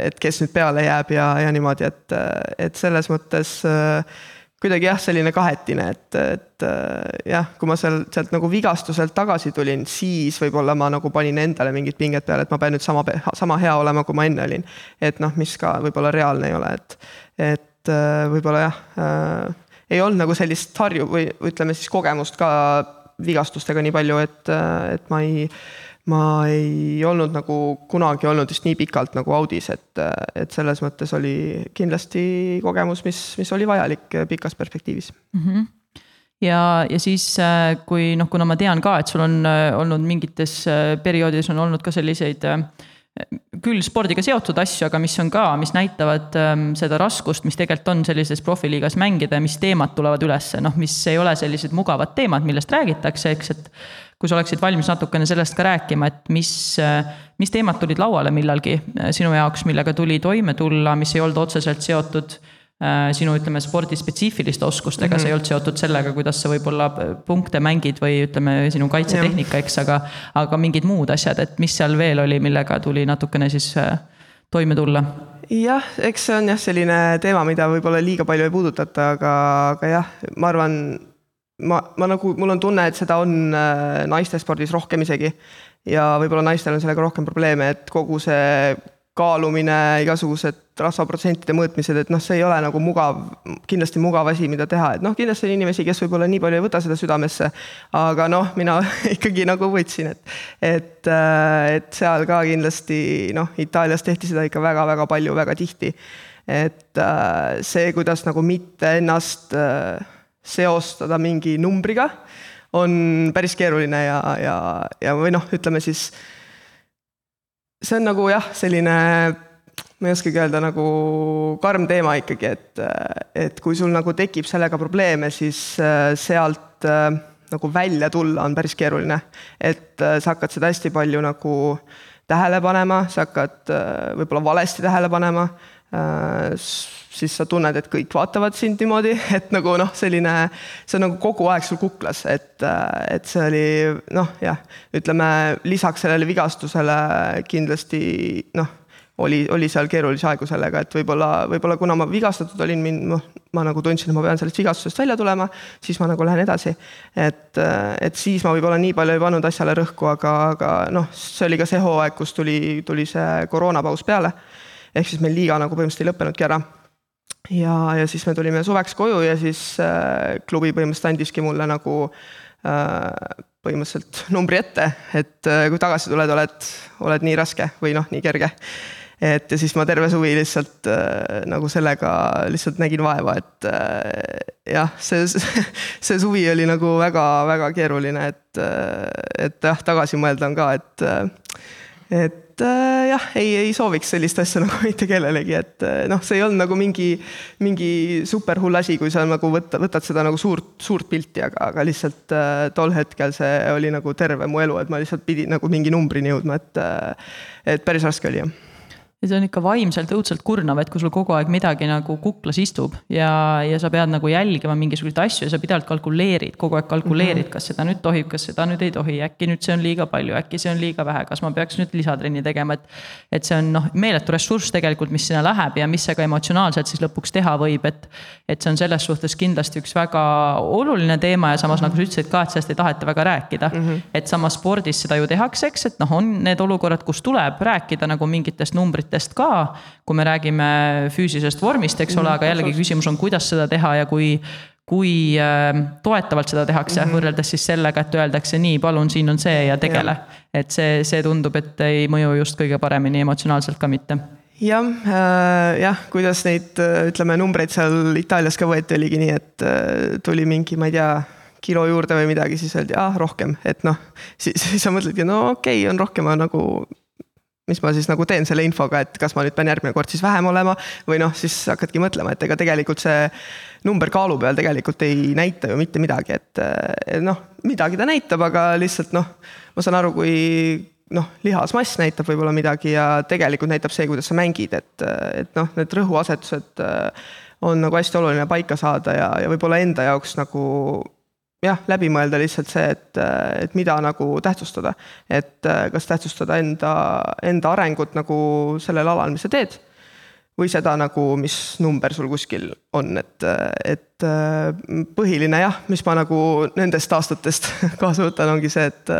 et kes nüüd peale jääb ja, ja niimoodi, et, et selles mõttes äh, kuidagi jah, selline kahetine, et, et jah, kui ma seal sealt nagu vigastuselt tagasi tulin, siis võib-olla ma nagu panin endale mingit pinget peale, et ma pean nüüd sama, sama hea olema, kui ma enne olin. et noh, mis ka võib-olla reaalne ei ole, et, et võib-olla jah äh,, ei olnud nagu sellist harju või ütleme siis kogemust ka vigastustega nii palju, et, et ma ei ma ei olnud nagu kunagi olnud vist nii pikalt nagu audis, et, et selles mõttes oli kindlasti kogemus, mis, mis oli vajalik pikas perspektiivis mm. -hmm ja, ja siis, kui noh, kuna ma tean ka, et sul on olnud mingites perioodides on olnud ka selliseid küll spordiga seotud asju, aga mis on ka, mis näitavad ähm, seda raskust, mis tegelikult on sellises profiliigas mängida ja mis teemad tulevad ülesse, noh, mis ei ole sellised mugavad teemad, millest räägitakse, eks, et kui sa oleksid valmis natukene sellest ka rääkima, et mis, mis teemad tulid lauale millalgi äh, sinu jaoks, millega tuli toime tulla, mis ei olnud otseselt seotud äh, sinu, ütleme, spordispetsiifiliste oskustega mm, -hmm. see ei olnud seotud sellega, kuidas sa võib-olla punkte mängid või ütleme, sinu kaitsetehnika, eks, aga, aga mingid muud asjad, et mis seal veel oli, millega tuli natukene siis äh, toime tulla? jah, eks see on jah, selline teema, mida võib-olla liiga palju ei puudutata, aga, aga jah, ma arvan, ma, ma nagu, mul on tunne, et seda on äh, naistespordis rohkem isegi. ja võib-olla naistel on sellega rohkem probleeme, et kogu see kaalumine, igasugused rasvaprotsentide mõõtmised, et noh, see ei ole nagu mugav, kindlasti mugav asi, mida teha, et noh, kindlasti on inimesi, kes võib-olla nii palju ei võta seda südamesse. aga noh, mina ikkagi nagu võtsin, et, et, äh, et seal ka kindlasti noh, Itaalias tehti seda ikka väga-väga palju, väga tihti. et äh, see, kuidas nagu mitte ennast seostada mingi numbriga on päris keeruline ja, ja, ja või noh, ütleme siis see on nagu jah, selline ma ei oskagi öelda, nagu karm teema ikkagi, et, et kui sul nagu tekib sellega probleeme, siis äh, sealt äh, nagu välja tulla on päris keeruline. et äh, sa hakkad seda hästi palju nagu tähele panema, sa hakkad võib-olla valesti tähele panema siis sa tunned, et kõik vaatavad sind niimoodi, et nagu noh, selline, see on nagu kogu aeg sul kuklas, et, et see oli noh, jah, ütleme lisaks sellele vigastusele kindlasti noh, oli, oli seal keerulisi aegu sellega, et võib-olla, võib-olla kuna ma vigastatud olin, mind noh, ma nagu tundsin, et ma pean sellest vigastusest välja tulema, siis ma nagu lähen edasi. et, et siis ma võib-olla nii palju ei pannud asjale rõhku, aga, aga noh, see oli ka see hooaeg, kus tuli, tuli see koroonapaus peale. ehk siis meil liiga nagu põhimõtteliselt ei lõppenudki ära ja, ja siis me tulime suveks koju ja siis äh, klubi põhimõtteliselt andiski mulle nagu äh, põhimõtteliselt numbri ette, et äh, kui tagasi tuled, oled, oled nii raske või noh, nii kerge. Et ja siis ma terve suvi lihtsalt äh, nagu sellega lihtsalt nägin vaeva, et äh, jah, see, see suvi oli nagu väga-väga keeruline, et, äh, et jah, tagasi mõelda on ka, et, äh, et äh, jah, ei, ei sooviks sellist asja nagu mitte kellelegi, et äh, noh, see ei olnud nagu mingi, mingi super hull asi, kui sa nagu võtta, võtad seda nagu suurt, suurt pilti, aga, aga lihtsalt äh, tol hetkel see oli nagu terve mu elu, et ma lihtsalt pidin nagu mingi numbrini jõudma, et et päris raske oli jah ja see on ikka vaimselt õudselt kurnav, et kui sul kogu aeg midagi nagu kuklas istub ja, ja sa pead nagu jälgima mingisuguseid asju ja sa pidevalt kalkuleerid, kogu aeg kalkuleerid mm, -hmm. kas seda nüüd tohib, kas seda nüüd ei tohi, äkki nüüd see on liiga palju, äkki see on liiga vähe, kas ma peaks nüüd lisatrenni tegema, et. et see on noh, meeletu ressurss tegelikult, mis sinna läheb ja mis see ka emotsionaalselt siis lõpuks teha võib, et. et see on selles suhtes kindlasti üks väga oluline teema ja samas mm -hmm. nagu sa ütlesid ka, et sellest ei taheta väga rääkida mm. -hmm. et samas spordis seda ju tehakse, eks, et noh, on need olukorrad, kus tuleb rääkida nagu mingitest numbritest mõtetest ka, kui me räägime füüsilisest vormist, eks ole, aga jällegi küsimus on, kuidas seda teha ja kui kui äh, toetavalt seda tehakse mm -hmm. võrreldes siis sellega, et öeldakse nii, palun, siin on see ja tegele. et see, see tundub, et ei mõju just kõige paremini emotsionaalselt ka mitte jah äh,, jah, kuidas neid äh, ütleme, numbreid seal Itaalias ka võeti, oligi nii, et äh, tuli mingi, ma ei tea, kilo juurde või midagi, siis öeldi, ah rohkem, et noh, siis, siis sa mõtledki, no okei okay,, on rohkem, aga nagu mis ma siis nagu teen selle infoga, et kas ma nüüd pean järgmine kord siis vähem olema või noh, siis hakkadki mõtlema, et ega tegelikult see number kaalu peal tegelikult ei näita ju mitte midagi, et noh, midagi ta näitab, aga lihtsalt noh, ma saan aru, kui noh, lihasmass näitab võib-olla midagi ja tegelikult näitab see, kuidas sa mängid, et, et noh, need rõhuasetused on nagu hästi oluline paika saada ja, ja võib-olla enda jaoks nagu jah, läbi mõelda lihtsalt see, et, et mida nagu tähtsustada. et kas tähtsustada enda, enda arengut nagu sellel alal, mis sa teed. või seda nagu, mis number sul kuskil on, et, et põhiline jah, mis ma nagu nendest aastatest kaasa võtan, ongi see, et.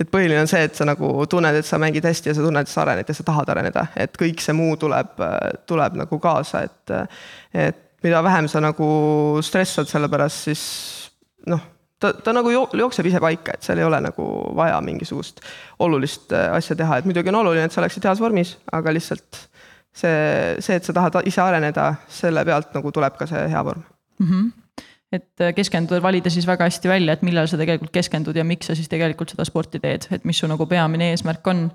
et põhiline on see, et sa nagu tunned, et sa mängid hästi ja sa tunned, et sa arened ja sa tahad areneda, et kõik see muu tuleb, tuleb nagu kaasa, et. et mida vähem sa nagu stressad selle pärast, siis noh, ta, ta nagu jookseb ise paika, et seal ei ole nagu vaja mingisugust olulist äh, asja teha, et muidugi on oluline, et sa oleksid heas vormis, aga lihtsalt see, see, et sa tahad ise areneda, selle pealt nagu tuleb ka see hea vorm mm. -hmm et äh, keskenduda, valida siis väga hästi välja, et millal sa tegelikult keskendud ja miks sa siis tegelikult seda sporti teed, et mis su nagu peamine eesmärk on.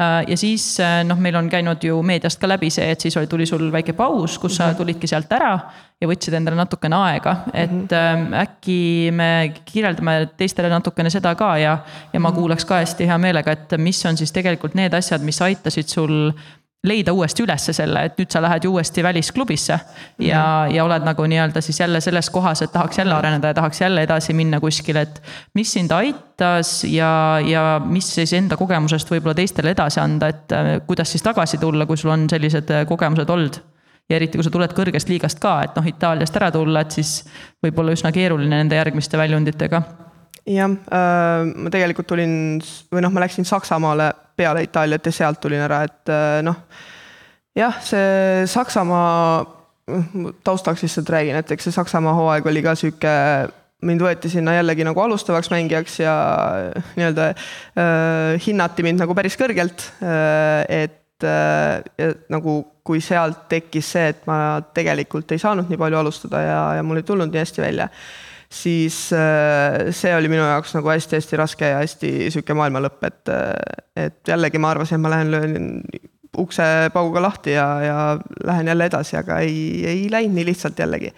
Äh, ja siis äh, noh, meil on käinud ju meediast ka läbi see, et siis oli, tuli sul väike paus, kus sa mhm. tulidki sealt ära ja võtsid endale natukene aega, et mm -hmm. äkki me kirjeldame teistele natukene seda ka ja, ja ma mhm. kuulaks ka hästi hea meelega, et mis on siis tegelikult need asjad, mis aitasid sul leida uuesti ülesse selle, et nüüd sa lähed ju uuesti välisklubisse ja mm, ja oled nagu nii-öelda siis jälle selles kohas, et tahaks jälle areneda ja tahaks jälle edasi minna kuskile, et. mis sind aitas ja, ja mis siis enda kogemusest võib-olla teistele edasi anda, et äh, kuidas siis tagasi tulla, kui sul on sellised äh, kogemused olnud? ja eriti, kui sa tuled kõrgest liigast ka, et noh, Itaaliast ära tulla, et siis võib olla üsna keeruline nende järgmiste väljunditega jah äh,, ma tegelikult tulin või noh, ma läksin Saksamaale peale Itaaliat ja sealt tulin ära, et äh, noh. jah, see Saksamaa, taustaks lihtsalt räägin, et eks see Saksamaa hooaeg oli ka sihuke mind võeti sinna jällegi nagu alustavaks mängijaks ja nii-öelda äh, hinnati mind nagu päris kõrgelt äh,. et äh, nagu, kui sealt tekkis see, et ma tegelikult ei saanud nii palju alustada ja, ja mul ei tulnud nii hästi välja siis äh, see oli minu jaoks nagu hästi-hästi raske ja hästi sihuke maailma lõpp, et, äh, et jällegi ma arvasin, et ma lähen löön ukse pauguga lahti ja, ja lähen jälle edasi, aga ei, ei läinud nii lihtsalt jällegi.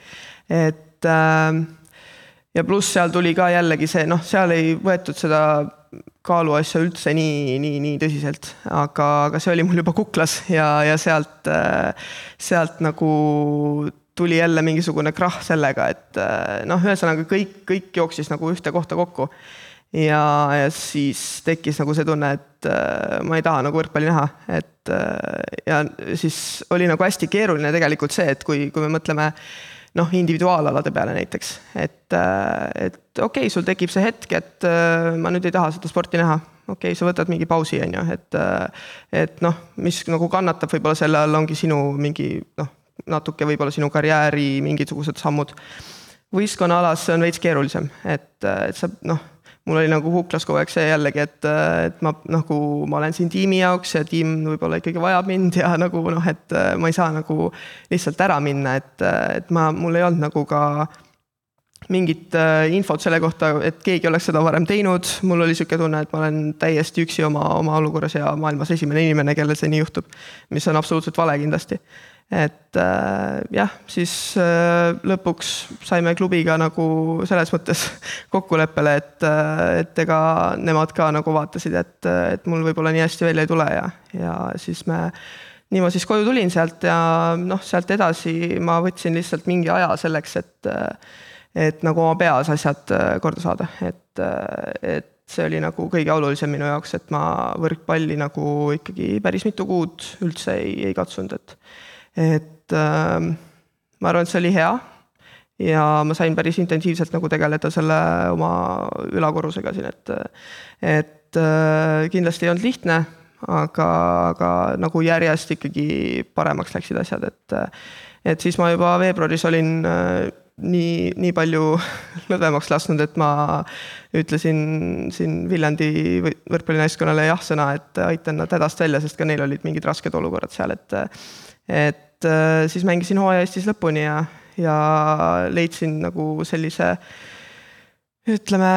et äh, ja pluss seal tuli ka jällegi see, noh, seal ei võetud seda kaaluasja üldse nii, nii, nii tõsiselt, aga, aga see oli mul juba kuklas ja, ja sealt, sealt nagu tuli jälle mingisugune krahh sellega, et äh, noh, ühesõnaga kõik, kõik jooksis nagu ühte kohta kokku. ja, ja siis tekkis nagu see tunne, et äh, ma ei taha nagu võrkpalli näha, et äh, ja siis oli nagu hästi keeruline tegelikult see, et kui, kui me mõtleme noh, individuaalalade peale näiteks, et, et okei okay,, sul tekib see hetk, et ma nüüd ei taha seda sporti näha. okei okay,, sa võtad mingi pausi, on ju, et, et noh, mis nagu kannatab võib-olla selle all ongi sinu mingi noh, natuke võib-olla sinu karjääri mingisugused sammud. võistkonnaalas see on veits keerulisem, et, et sa noh mul oli nagu kuklas kogu aeg see jällegi, et, et ma nagu, ma olen siin tiimi jaoks ja tiim võib-olla ikkagi vajab mind ja nagu noh, et ma ei saa nagu lihtsalt ära minna, et, et ma, mul ei olnud nagu ka mingit äh, infot selle kohta, et keegi oleks seda varem teinud, mul oli niisugune tunne, et ma olen täiesti üksi oma, oma olukorras ja maailmas esimene inimene, kellel see nii juhtub. mis on absoluutselt vale kindlasti et äh, jah, siis äh, lõpuks saime klubiga nagu selles mõttes kokkuleppele, et, äh, et ega nemad ka nagu vaatasid, et, et mul võib-olla nii hästi välja ei tule ja, ja siis me, nii ma siis koju tulin sealt ja noh, sealt edasi ma võtsin lihtsalt mingi aja selleks, et, et nagu oma peas asjad korda saada, et, et see oli nagu kõige olulisem minu jaoks, et ma võrkpalli nagu ikkagi päris mitu kuud üldse ei, ei katsunud, et et äh, ma arvan, et see oli hea. Ja ma sain päris intensiivselt nagu tegeleda selle oma ülakorrusega siin, et et äh, kindlasti ei olnud lihtne, aga, aga nagu järjest ikkagi paremaks läksid asjad, et et siis ma juba veebruaris olin äh, nii, nii palju lõdvemaks lasknud, et ma ütlesin siin Viljandi võrkpallinaiskonnale jah-sõna, et aitan nad hädast välja, sest ka neil olid mingid rasked olukorrad seal, et et äh, siis mängisin hooaja Eestis lõpuni ja, ja leidsin nagu sellise ütleme,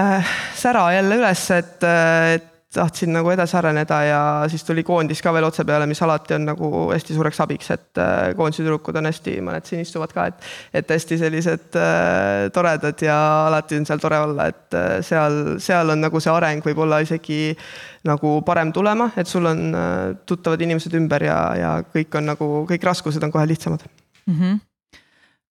sära jälle üles, et, et tahtsin nagu edasi areneda ja siis tuli koondis ka veel otse peale, mis alati on nagu hästi suureks abiks, et äh, koondise tüdrukud on hästi, mõned siin istuvad ka, et, et hästi sellised äh, toredad ja alati on seal tore olla, et äh, seal, seal on nagu see areng võib-olla isegi nagu parem tulema, et sul on äh, tuttavad inimesed ümber ja, ja kõik on nagu, kõik raskused on kohe lihtsamad mm. -hmm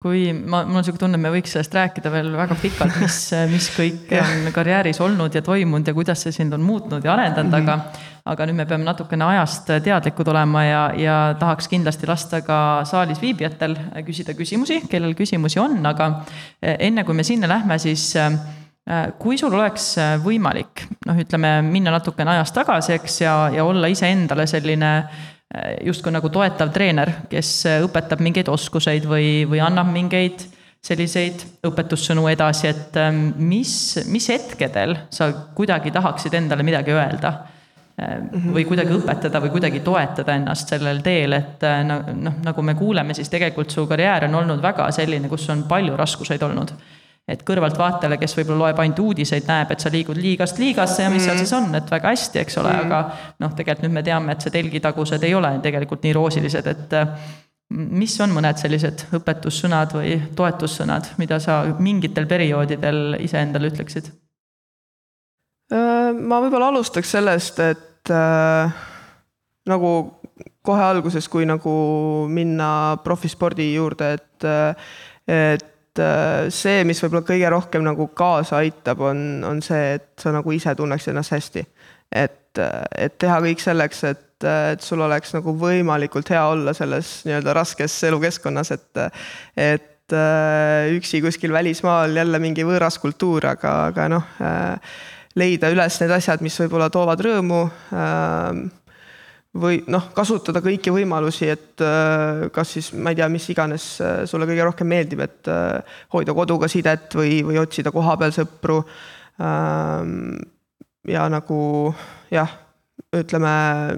kui ma, mul on niisugune tunne, et me võiks sellest rääkida veel väga pikalt, mis, mis kõik on karjääris olnud ja toimunud ja kuidas see sind on muutnud ja arendanud, aga aga nüüd me peame natukene ajast teadlikud olema ja, ja tahaks kindlasti lasta ka saalis viibijatel küsida küsimusi, kellel küsimusi on, aga enne kui me sinna lähme, siis kui sul oleks võimalik, noh, ütleme, minna natukene ajas tagasi, eks, ja, ja olla iseendale selline justkui nagu toetav treener, kes õpetab mingeid oskuseid või, või annab mingeid selliseid õpetussõnu edasi, et ähm, mis, mis hetkedel sa kuidagi tahaksid endale midagi öelda? Mhm. või kuidagi õpetada või kuidagi toetada ennast sellel teel, et noh, nagu me kuuleme, siis tegelikult su karjäär on olnud väga selline, kus on palju raskuseid olnud et kõrvaltvaatajale, kes võib-olla loeb ainult uudiseid, näeb, et sa liigud liigast liigasse ja mis seal mhm. siis on, et väga hästi, eks ole, aga noh, tegelikult nüüd me teame, et see telgitagused ei ole tegelikult nii roosilised, et mis on mõned sellised õpetussõnad või toetussõnad, mida sa mingitel perioodidel iseendale ütleksid? Äh, ma võib-olla alustaks sellest, et äh, nagu kohe alguses, kui nagu minna profispordi juurde, et, äh, et Äh, see, mis võib-olla kõige rohkem nagu kaasa aitab, on, on see, et sa nagu ise tunneksid ennast hästi. et, et teha kõik selleks, et, et sul oleks nagu võimalikult hea olla selles nii-öelda raskes elukeskkonnas, et, et äh, üksi kuskil välismaal jälle mingi võõras kultuur, aga, aga noh, äh, leida üles need asjad, mis võib-olla toovad rõõmu või noh, kasutada kõiki võimalusi, et äh, kas siis ma ei tea, mis iganes äh, sulle kõige rohkem meeldib, et äh, hoida koduga sidet või, või otsida kohapeal sõpru. Ähm, ja nagu jah, ütleme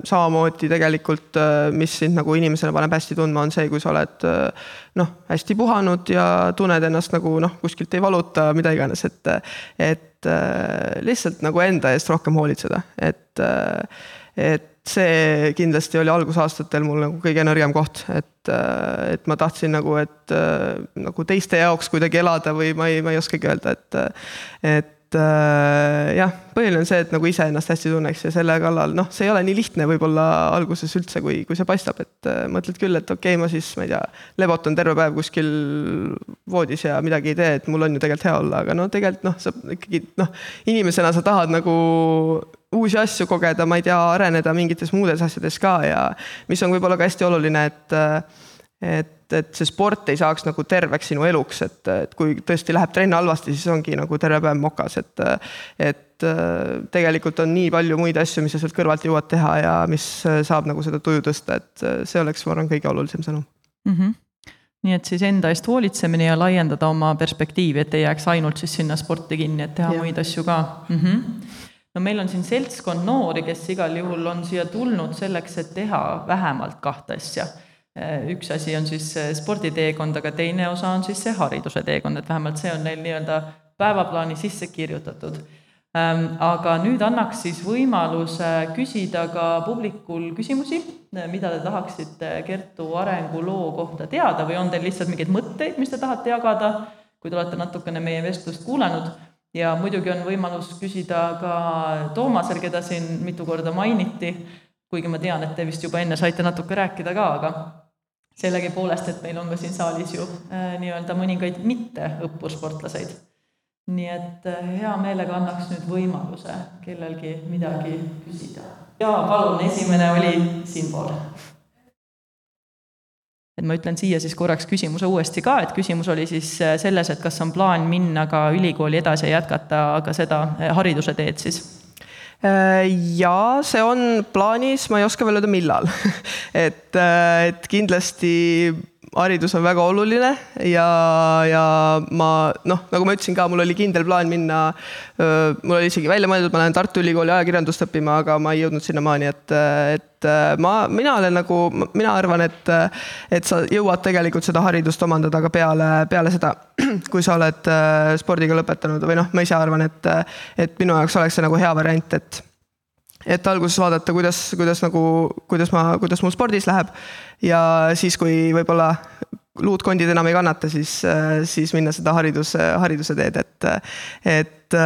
samamoodi tegelikult, mis sind nagu inimesena paneb hästi tundma, on see, kui sa oled noh, hästi puhanud ja tunned ennast nagu noh, kuskilt ei valuta, mida iganes, et et lihtsalt nagu enda eest rohkem hoolitseda, et et see kindlasti oli algusaastatel mul nagu kõige nõrgem koht, et, äh, et ma tahtsin nagu, et äh, nagu teiste jaoks kuidagi elada või ma ei, ma ei oskagi öelda, et, et äh, jah, põhiline on see, et nagu ise ennast hästi tunneks ja selle kallal, noh, see ei ole nii lihtne võib-olla alguses üldse, kui, kui see paistab, et mõtled küll, et okei okay,, ma siis, ma ei tea, lebotan terve päev kuskil voodis ja midagi ei tee, et mul on ju tegelikult hea olla, aga no tegelikult noh, sa ikkagi noh, inimesena sa tahad nagu uusi asju kogeda, ma ei tea, areneda mingites muudes asjades ka ja mis on võib-olla ka hästi oluline, et et, et see sport ei saaks nagu terveks sinu eluks, et, et kui tõesti läheb trenn halvasti, siis ongi nagu terve päev mokas, et et tegelikult on nii palju muid asju, mis sa sealt kõrvalt jõuad teha ja mis saab nagu seda tuju tõsta, et see oleks, ma arvan, kõige olulisem sõnum mm. -hmm nii et siis enda eest hoolitsemine ja laiendada oma perspektiivi, et ei jääks ainult siis sinna sporti kinni, et teha ja. muid asju ka mm. -hmm no meil on siin seltskond noori, kes igal juhul on siia tulnud selleks, et teha vähemalt kahte asja Äh, üks asi on siis sporditeekond, aga teine osa on siis see hariduse teekond, et vähemalt see on neil nii-öelda päevaplaani sisse kirjutatud. Ähm, aga nüüd annaks siis võimaluse küsida ka publikul küsimusi, mida te tahaksite Kertu arenguloo kohta teada või on teil lihtsalt mingeid mõtteid, mis te tahate jagada, kui te olete natukene meie vestlust kuulanud ja muidugi on võimalus küsida ka Toomasel, keda siin mitu korda mainiti, kuigi ma tean, et te vist juba enne saite natuke rääkida ka, aga sellegipoolest, et meil on ka siin saalis ju äh, nii-öelda mõningaid mitteõppursportlaseid. nii et äh, hea meelega annaks nüüd võimaluse kellelgi midagi küsida. ja palun, esimene oli siinpool. Et ma ütlen siia siis korraks küsimuse uuesti ka, et küsimus oli siis äh, selles, et kas on plaan minna ka ülikooli edasi ja jätkata ka seda hariduse teed siis? Äh, ja see on plaanis, ma ei oska veel öelda, millal. Et, äh, et kindlasti haridus on väga oluline ja, ja ma noh, nagu ma ütlesin ka, mul oli kindel plaan minna. mul oli isegi välja mõeldud, ma lähen Tartu Ülikooli ajakirjandust õppima, aga ma ei jõudnud sinnamaani, et, et ma, mina olen nagu, mina arvan, et, et sa jõuad tegelikult seda haridust omandada ka peale, peale seda, kui sa oled spordiga lõpetanud või noh, ma ise arvan, et, et minu jaoks oleks see nagu hea variant, et et alguses vaadata, kuidas, kuidas nagu, kuidas ma, kuidas mul spordis läheb ja siis, kui võib-olla luutkondid enam ei kannata, siis, siis minna seda hariduse, hariduse teed, et, et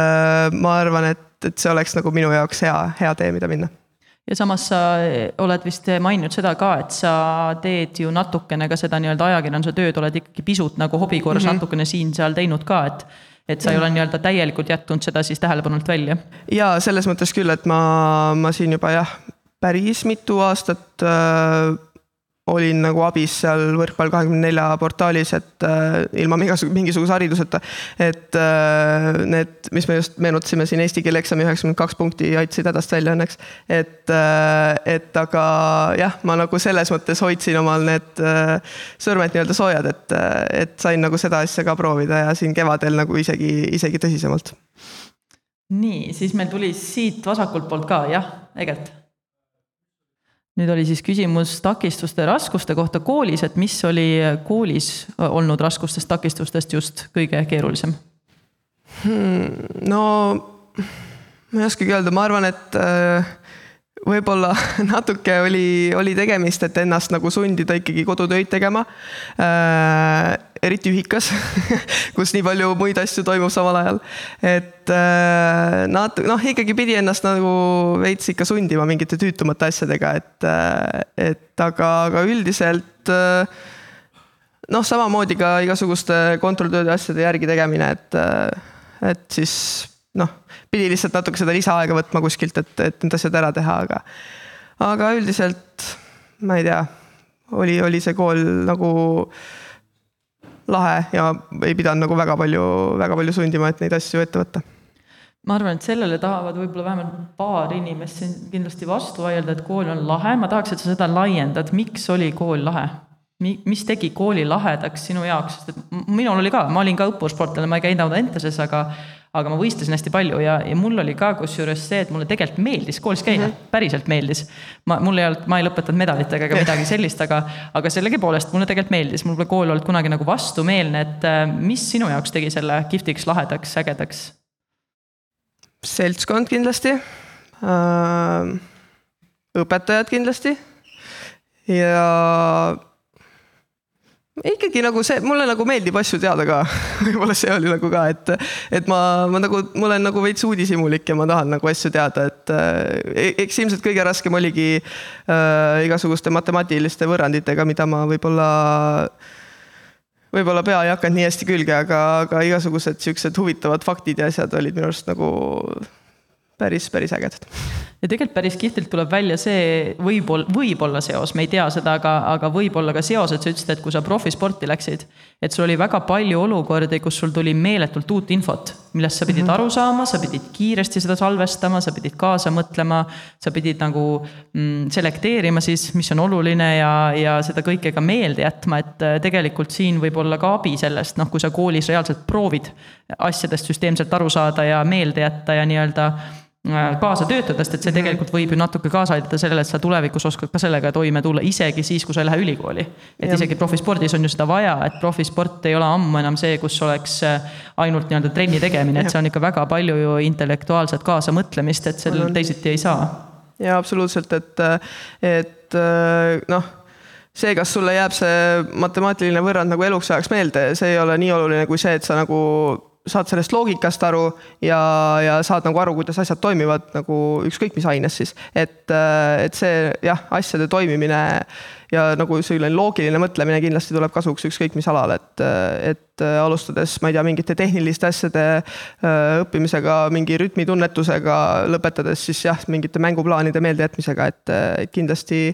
ma arvan, et, et see oleks nagu minu jaoks hea, hea tee, mida minna ja samas sa oled vist maininud seda ka, et sa teed ju natukene ka seda nii-öelda ajakirjanduse tööd, oled ikkagi pisut nagu hobi korras mm -hmm. natukene siin-seal teinud ka, et et sa ei ole nii-öelda täielikult jätnud seda siis tähelepanult välja? jaa, selles mõttes küll, et ma, ma siin juba jah, päris mitu aastat äh, olin nagu abis seal Võrkpall kahekümne nelja portaalis, et äh, ilma igasuguse, mingisuguse hariduseta. et äh, need, mis me just meenutasime siin eesti keele eksami üheksakümmend kaks punkti aitasid hädast välja õnneks. et äh,, et aga jah, ma nagu selles mõttes hoidsin omal need äh, sõrmed nii-öelda soojad, et, äh, et sain nagu seda asja ka proovida ja siin kevadel nagu isegi, isegi tõsisemalt. nii, siis meil tuli siit vasakult poolt ka, jah, Egert nüüd oli siis küsimus takistuste raskuste kohta koolis, et mis oli koolis olnud raskustest, takistustest just kõige keerulisem hmm,? no ma ei oskagi öelda, ma arvan, et äh, võib-olla natuke oli, oli tegemist, et ennast nagu sundida ikkagi kodutöid tegema äh,. Eriti ühikas kus nii palju muid asju toimub samal ajal. et äh, nat-, noh, ikkagi pidi ennast nagu veits ikka sundima mingite tüütumate asjadega, et äh,, et aga, aga üldiselt äh, noh, samamoodi ka igasuguste kontrolltööde asjade järgi tegemine, et, äh, et siis noh, pidi lihtsalt natuke seda lisaaega võtma kuskilt, et, et need asjad ära teha, aga, aga üldiselt ma ei tea, oli, oli see kool nagu lahe ja ei pidanud nagu väga palju, väga palju sundima, et neid asju ette võtta. Ma arvan, et sellele tahavad võib-olla vähemalt paar inimest siin kindlasti vastu vaielda, et kool on lahe, ma tahaks, et sa seda laiendad, miks oli kool lahe? mis tegi kooli lahedaks sinu jaoks, sest et minul oli ka, ma olin ka õppursportlane, ma ei käinud Audentases, aga aga ma võistlesin hästi palju ja, ja mul oli ka kusjuures see, et mulle tegelikult meeldis koolis käia mm, -hmm. päriselt meeldis. ma, mul ei olnud, ma ei lõpetanud medalitega ega midagi sellist, aga, aga sellegipoolest mulle tegelikult meeldis, mul pole kool olnud kunagi nagu vastumeelne, et äh, mis sinu jaoks tegi selle kihvtiks, lahedaks, ägedaks? seltskond kindlasti äh,. õpetajad kindlasti ja ikkagi nagu see, mulle nagu meeldib asju teada ka. Võib-olla see oli nagu ka, et, et ma, ma nagu, ma olen nagu veits uudishimulik ja ma tahan nagu asju teada, et äh, eks ilmselt kõige raskem oligi äh, igasuguste matemaatiliste võrranditega, mida ma võib-olla võib-olla pea ei hakanud nii hästi külge, aga, aga igasugused siuksed huvitavad faktid ja asjad olid minu arust nagu päris, päris ägedad ja tegelikult päris kihvtilt tuleb välja see võib-olla, võib-olla seos, me ei tea seda, aga, aga võib-olla ka seos, et sa ütlesid, et kui sa profisporti läksid, et sul oli väga palju olukordi, kus sul tuli meeletult uut infot, millest sa pidid mm -hmm. aru saama, sa pidid kiiresti seda salvestama, sa pidid kaasa mõtlema, sa pidid nagu mm, selekteerima siis, mis on oluline ja, ja seda kõike ka meelde jätma, et äh, tegelikult siin võib olla ka abi sellest, noh, kui sa koolis reaalselt proovid asjadest süsteemselt aru saada ja meelde jätta ja nii-öelda kaasa töötada, sest et see mhm. tegelikult võib ju natuke kaasa aidata sellele, et sa tulevikus oskad ka sellega toime tulla, isegi siis, kui sa ei lähe ülikooli. et ja. isegi profispordis on ju seda vaja, et profisport ei ole ammu enam see, kus oleks äh, ainult nii-öelda trenni tegemine, et see on ikka väga palju ju intellektuaalset kaasamõtlemist, et sellel teisiti ei saa. jaa, absoluutselt, et, et äh, noh see, kas sulle jääb see matemaatiline võrrand nagu eluks ajaks meelde, see ei ole nii oluline kui see, et sa nagu saad sellest loogikast aru ja, ja saad nagu aru, kuidas asjad toimivad nagu ükskõik mis aines siis. et, äh, et see jah, asjade toimimine ja nagu selline loogiline mõtlemine kindlasti tuleb kasuks ükskõik mis alal, et, et äh, alustades, ma ei tea, mingite tehniliste asjade äh, õppimisega, mingi rütmitunnetusega, lõpetades siis jah, mingite mänguplaanide meeldejätmisega, et, et kindlasti,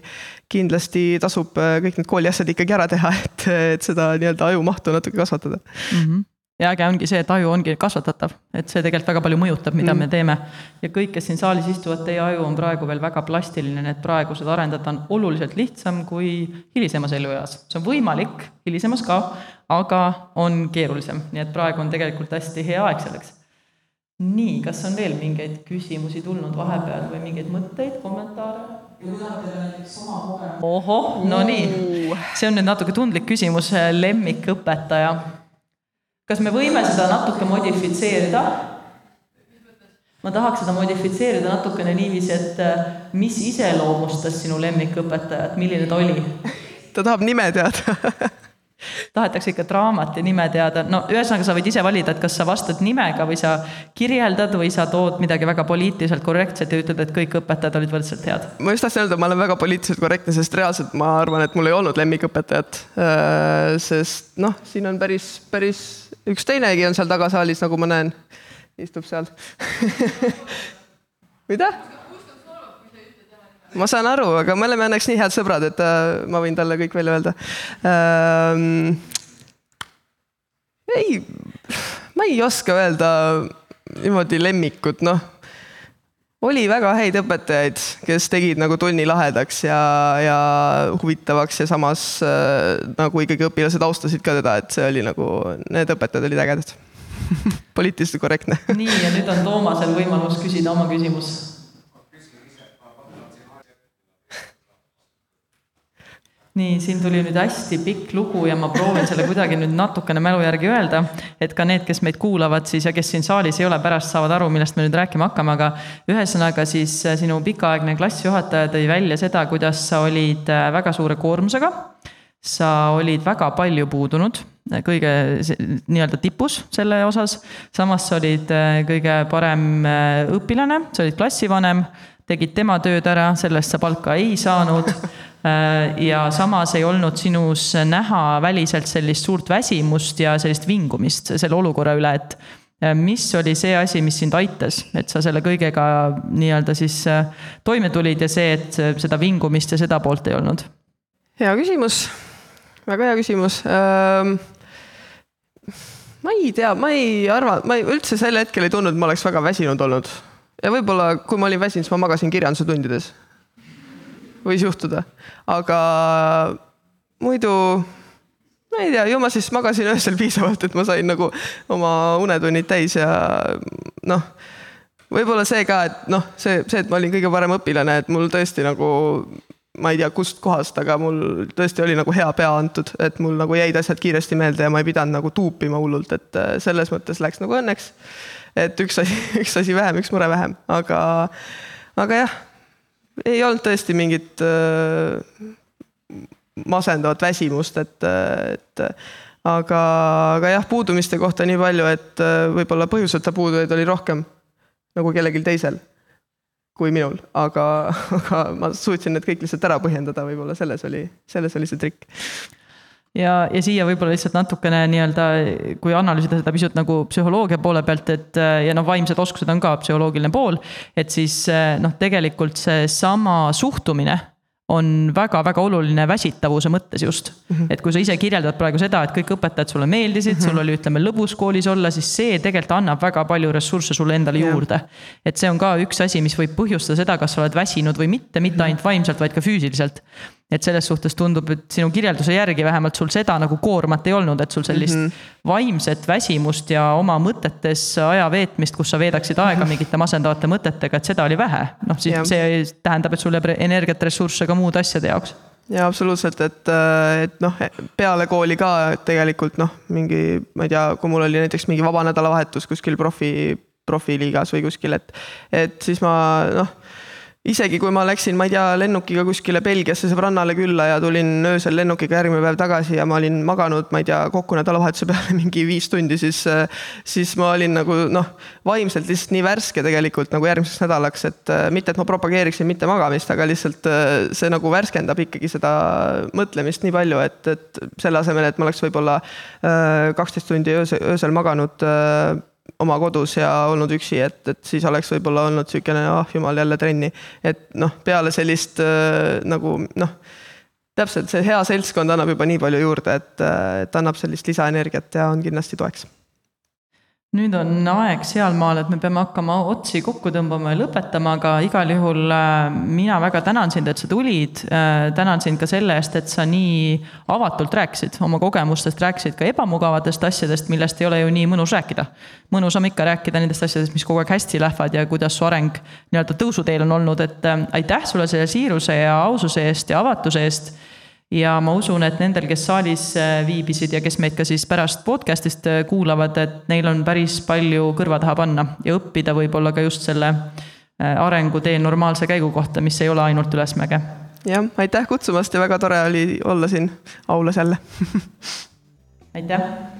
kindlasti tasub kõik need kooliasjad ikkagi ära teha, et, et seda nii-öelda ajumahtu natuke kasvatada mm. -hmm ja äge ongi see, et aju ongi kasvatatav, et see tegelikult väga palju mõjutab, mida mm. me teeme. ja kõik, kes siin saalis istuvad, teie aju on praegu veel väga plastiline, need praegused arendada on oluliselt lihtsam kui hilisemas elueas. see on võimalik, hilisemas ka, aga on keerulisem, nii et praegu on tegelikult hästi hea aeg selleks. nii, kas on veel mingeid küsimusi tulnud vahepeal või mingeid mõtteid, kommentaare? ohoh, no nii, see on nüüd natuke tundlik küsimus, lemmikõpetaja kas me võime seda natuke modifitseerida? ma tahaks seda modifitseerida natukene niiviisi, et äh, mis iseloomustas sinu lemmikõpetajat, milline ta oli? ta tahab nime teada tahetakse ikka draamat ja nime teada, no ühesõnaga, sa võid ise valida, et kas sa vastad nimega või sa kirjeldad või sa tood midagi väga poliitiliselt korrektset ja ütled, et kõik õpetajad olid võrdselt head. ma just tahtsin öelda, ma olen väga poliitiliselt korrektne, sest reaalselt ma arvan, et mul ei olnud lemmikõpetajat. Äh, sest noh, siin on päris, päris üks teinegi on seal tagasaalis, nagu ma näen, istub seal mida? ma saan aru, aga me oleme õnneks nii head sõbrad, et äh, ma võin talle kõik välja öelda ähm,. ei, ma ei oska öelda niimoodi lemmikut, noh. Oli väga häid õpetajaid, kes tegid nagu tunni lahedaks ja, ja huvitavaks ja samas äh, nagu ikkagi õpilased austasid ka teda, et see oli nagu, need õpetajad olid ägedad. Poliitiliselt korrektne. Nii, ja nüüd on Toomasel võimalus küsida oma küsimus nii, siin tuli nüüd hästi pikk lugu ja ma proovin selle kuidagi nüüd natukene mälu järgi öelda, et ka need, kes meid kuulavad siis ja kes siin saalis ei ole, pärast saavad aru, millest me nüüd rääkima hakkame, aga ühesõnaga siis äh, sinu pikaaegne klassijuhataja tõi välja seda, kuidas sa olid äh, väga suure koormusega. sa olid väga palju puudunud, äh, kõige nii-öelda tipus selle osas. samas sa olid kõige parem õpilane, sa olid klassivanem, tegid tema tööd ära, sellest sa palka ei saanud Äh, ja samas ei olnud sinus näha väliselt sellist suurt väsimust ja sellist vingumist selle olukorra üle, et äh, mis oli see asi, mis sind aitas, et sa selle kõigega nii-öelda siis äh, toime tulid ja see, et seda vingumist ja seda poolt ei olnud? hea küsimus, väga hea küsimus ähm ma ei tea, ma ei arva, ma ei, üldse sel hetkel ei tundnud, et ma oleks väga väsinud olnud. Ja võib-olla, kui ma olin väsinud, siis ma magasin kirjanduse tundides võis juhtuda, aga muidu ma ei tea, ju ma siis magasin öösel piisavalt, et ma sain nagu oma unetunnid täis ja noh, võib-olla see ka, et noh, see, see, et ma olin kõige parem õpilane, et mul tõesti nagu ma ei tea, kustkohast, aga mul tõesti oli nagu hea pea antud, et mul nagu jäid asjad kiiresti meelde ja ma ei pidanud nagu tuupima hullult, et äh, selles mõttes läks nagu õnneks. Et üks asi, üks asi vähem, üks mure vähem, aga, aga jah ei olnud tõesti mingit äh, masendavat väsimust, et, et aga, aga jah, puudumiste kohta nii palju, et võib-olla põhjuseta puudujaid oli rohkem nagu kellelgi teisel kui minul, aga, aga ma suutsin need kõik lihtsalt ära põhjendada, võib-olla selles oli, selles oli see trikk ja, ja siia võib-olla lihtsalt natukene nii-öelda, kui analüüsida seda pisut nagu psühholoogia poole pealt, et ja noh, vaimsed oskused on ka psühholoogiline pool, et siis noh, tegelikult seesama suhtumine on väga-väga oluline väsitavuse mõttes just mm. -hmm. et kui sa ise kirjeldad praegu seda, et kõik õpetajad sulle meeldisid mm, -hmm. sul oli, ütleme, lõbus koolis olla, siis see tegelikult annab väga palju ressursse sulle endale yeah. juurde. et see on ka üks asi, mis võib põhjustada seda, kas sa oled väsinud või mitte, mitte ainult vaimselt, vaid ka füüsiliselt et selles suhtes tundub, et sinu kirjelduse järgi vähemalt sul seda nagu koormat ei olnud, et sul sellist mm -hmm. vaimset väsimust ja oma mõtetes aja veetmist, kus sa veedaksid aega mhm. mingite masendavate mõtetega, et seda oli vähe. noh, siis ja. see tähendab, et sul jääb energiat, ressursse ka muude asjade jaoks jaa, absoluutselt, et, et noh, peale kooli ka tegelikult noh, mingi, ma ei tea, kui mul oli näiteks mingi vaba nädalavahetus kuskil profi, profiliigas või kuskil, et, et siis ma noh isegi kui ma läksin, ma ei tea, lennukiga kuskile Belgiasse sõbrannale külla ja tulin öösel lennukiga järgmine päev tagasi ja ma olin maganud, ma ei tea, kokku nädalavahetuse peale mingi viis tundi, siis, siis ma olin nagu noh, vaimselt lihtsalt nii värske tegelikult nagu järgmiseks nädalaks, et mitte, et ma propageeriksin mitte magamist, aga lihtsalt see nagu värskendab ikkagi seda mõtlemist nii palju, et, et selle asemel, et ma oleks võib-olla kaksteist tundi öösel, öösel maganud oma kodus ja olnud üksi, et, et siis oleks võib-olla olnud niisugune, ah jumal, jälle trenni. et noh, peale sellist äh, nagu noh, täpselt see hea seltskond annab juba nii palju juurde, et, et annab sellist lisaenergiat ja on kindlasti toeks nüüd on aeg sealmaal, et me peame hakkama otsi kokku tõmbama ja lõpetama, aga igal juhul äh, mina väga tänan sind, et sa tulid. Äh, tänan sind ka selle eest, et sa nii avatult rääkisid oma kogemustest, rääkisid ka ebamugavatest asjadest, millest ei ole ju nii mõnus rääkida. mõnus on ikka rääkida nendest asjadest, mis kogu aeg hästi lähevad ja kuidas su areng nii-öelda tõusuteel on olnud, et äh, aitäh sulle selle siiruse ja aususe eest ja avatuse eest ja ma usun, et nendel, kes saalis äh, viibisid ja kes meid ka siis pärast podcast'ist äh, kuulavad, et neil on päris palju kõrva taha panna ja õppida võib-olla ka just selle äh, arengutee normaalse käigu kohta, mis ei ole ainult ülesmäge. jah, aitäh kutsumast ja väga tore oli olla siin aulas jälle aitäh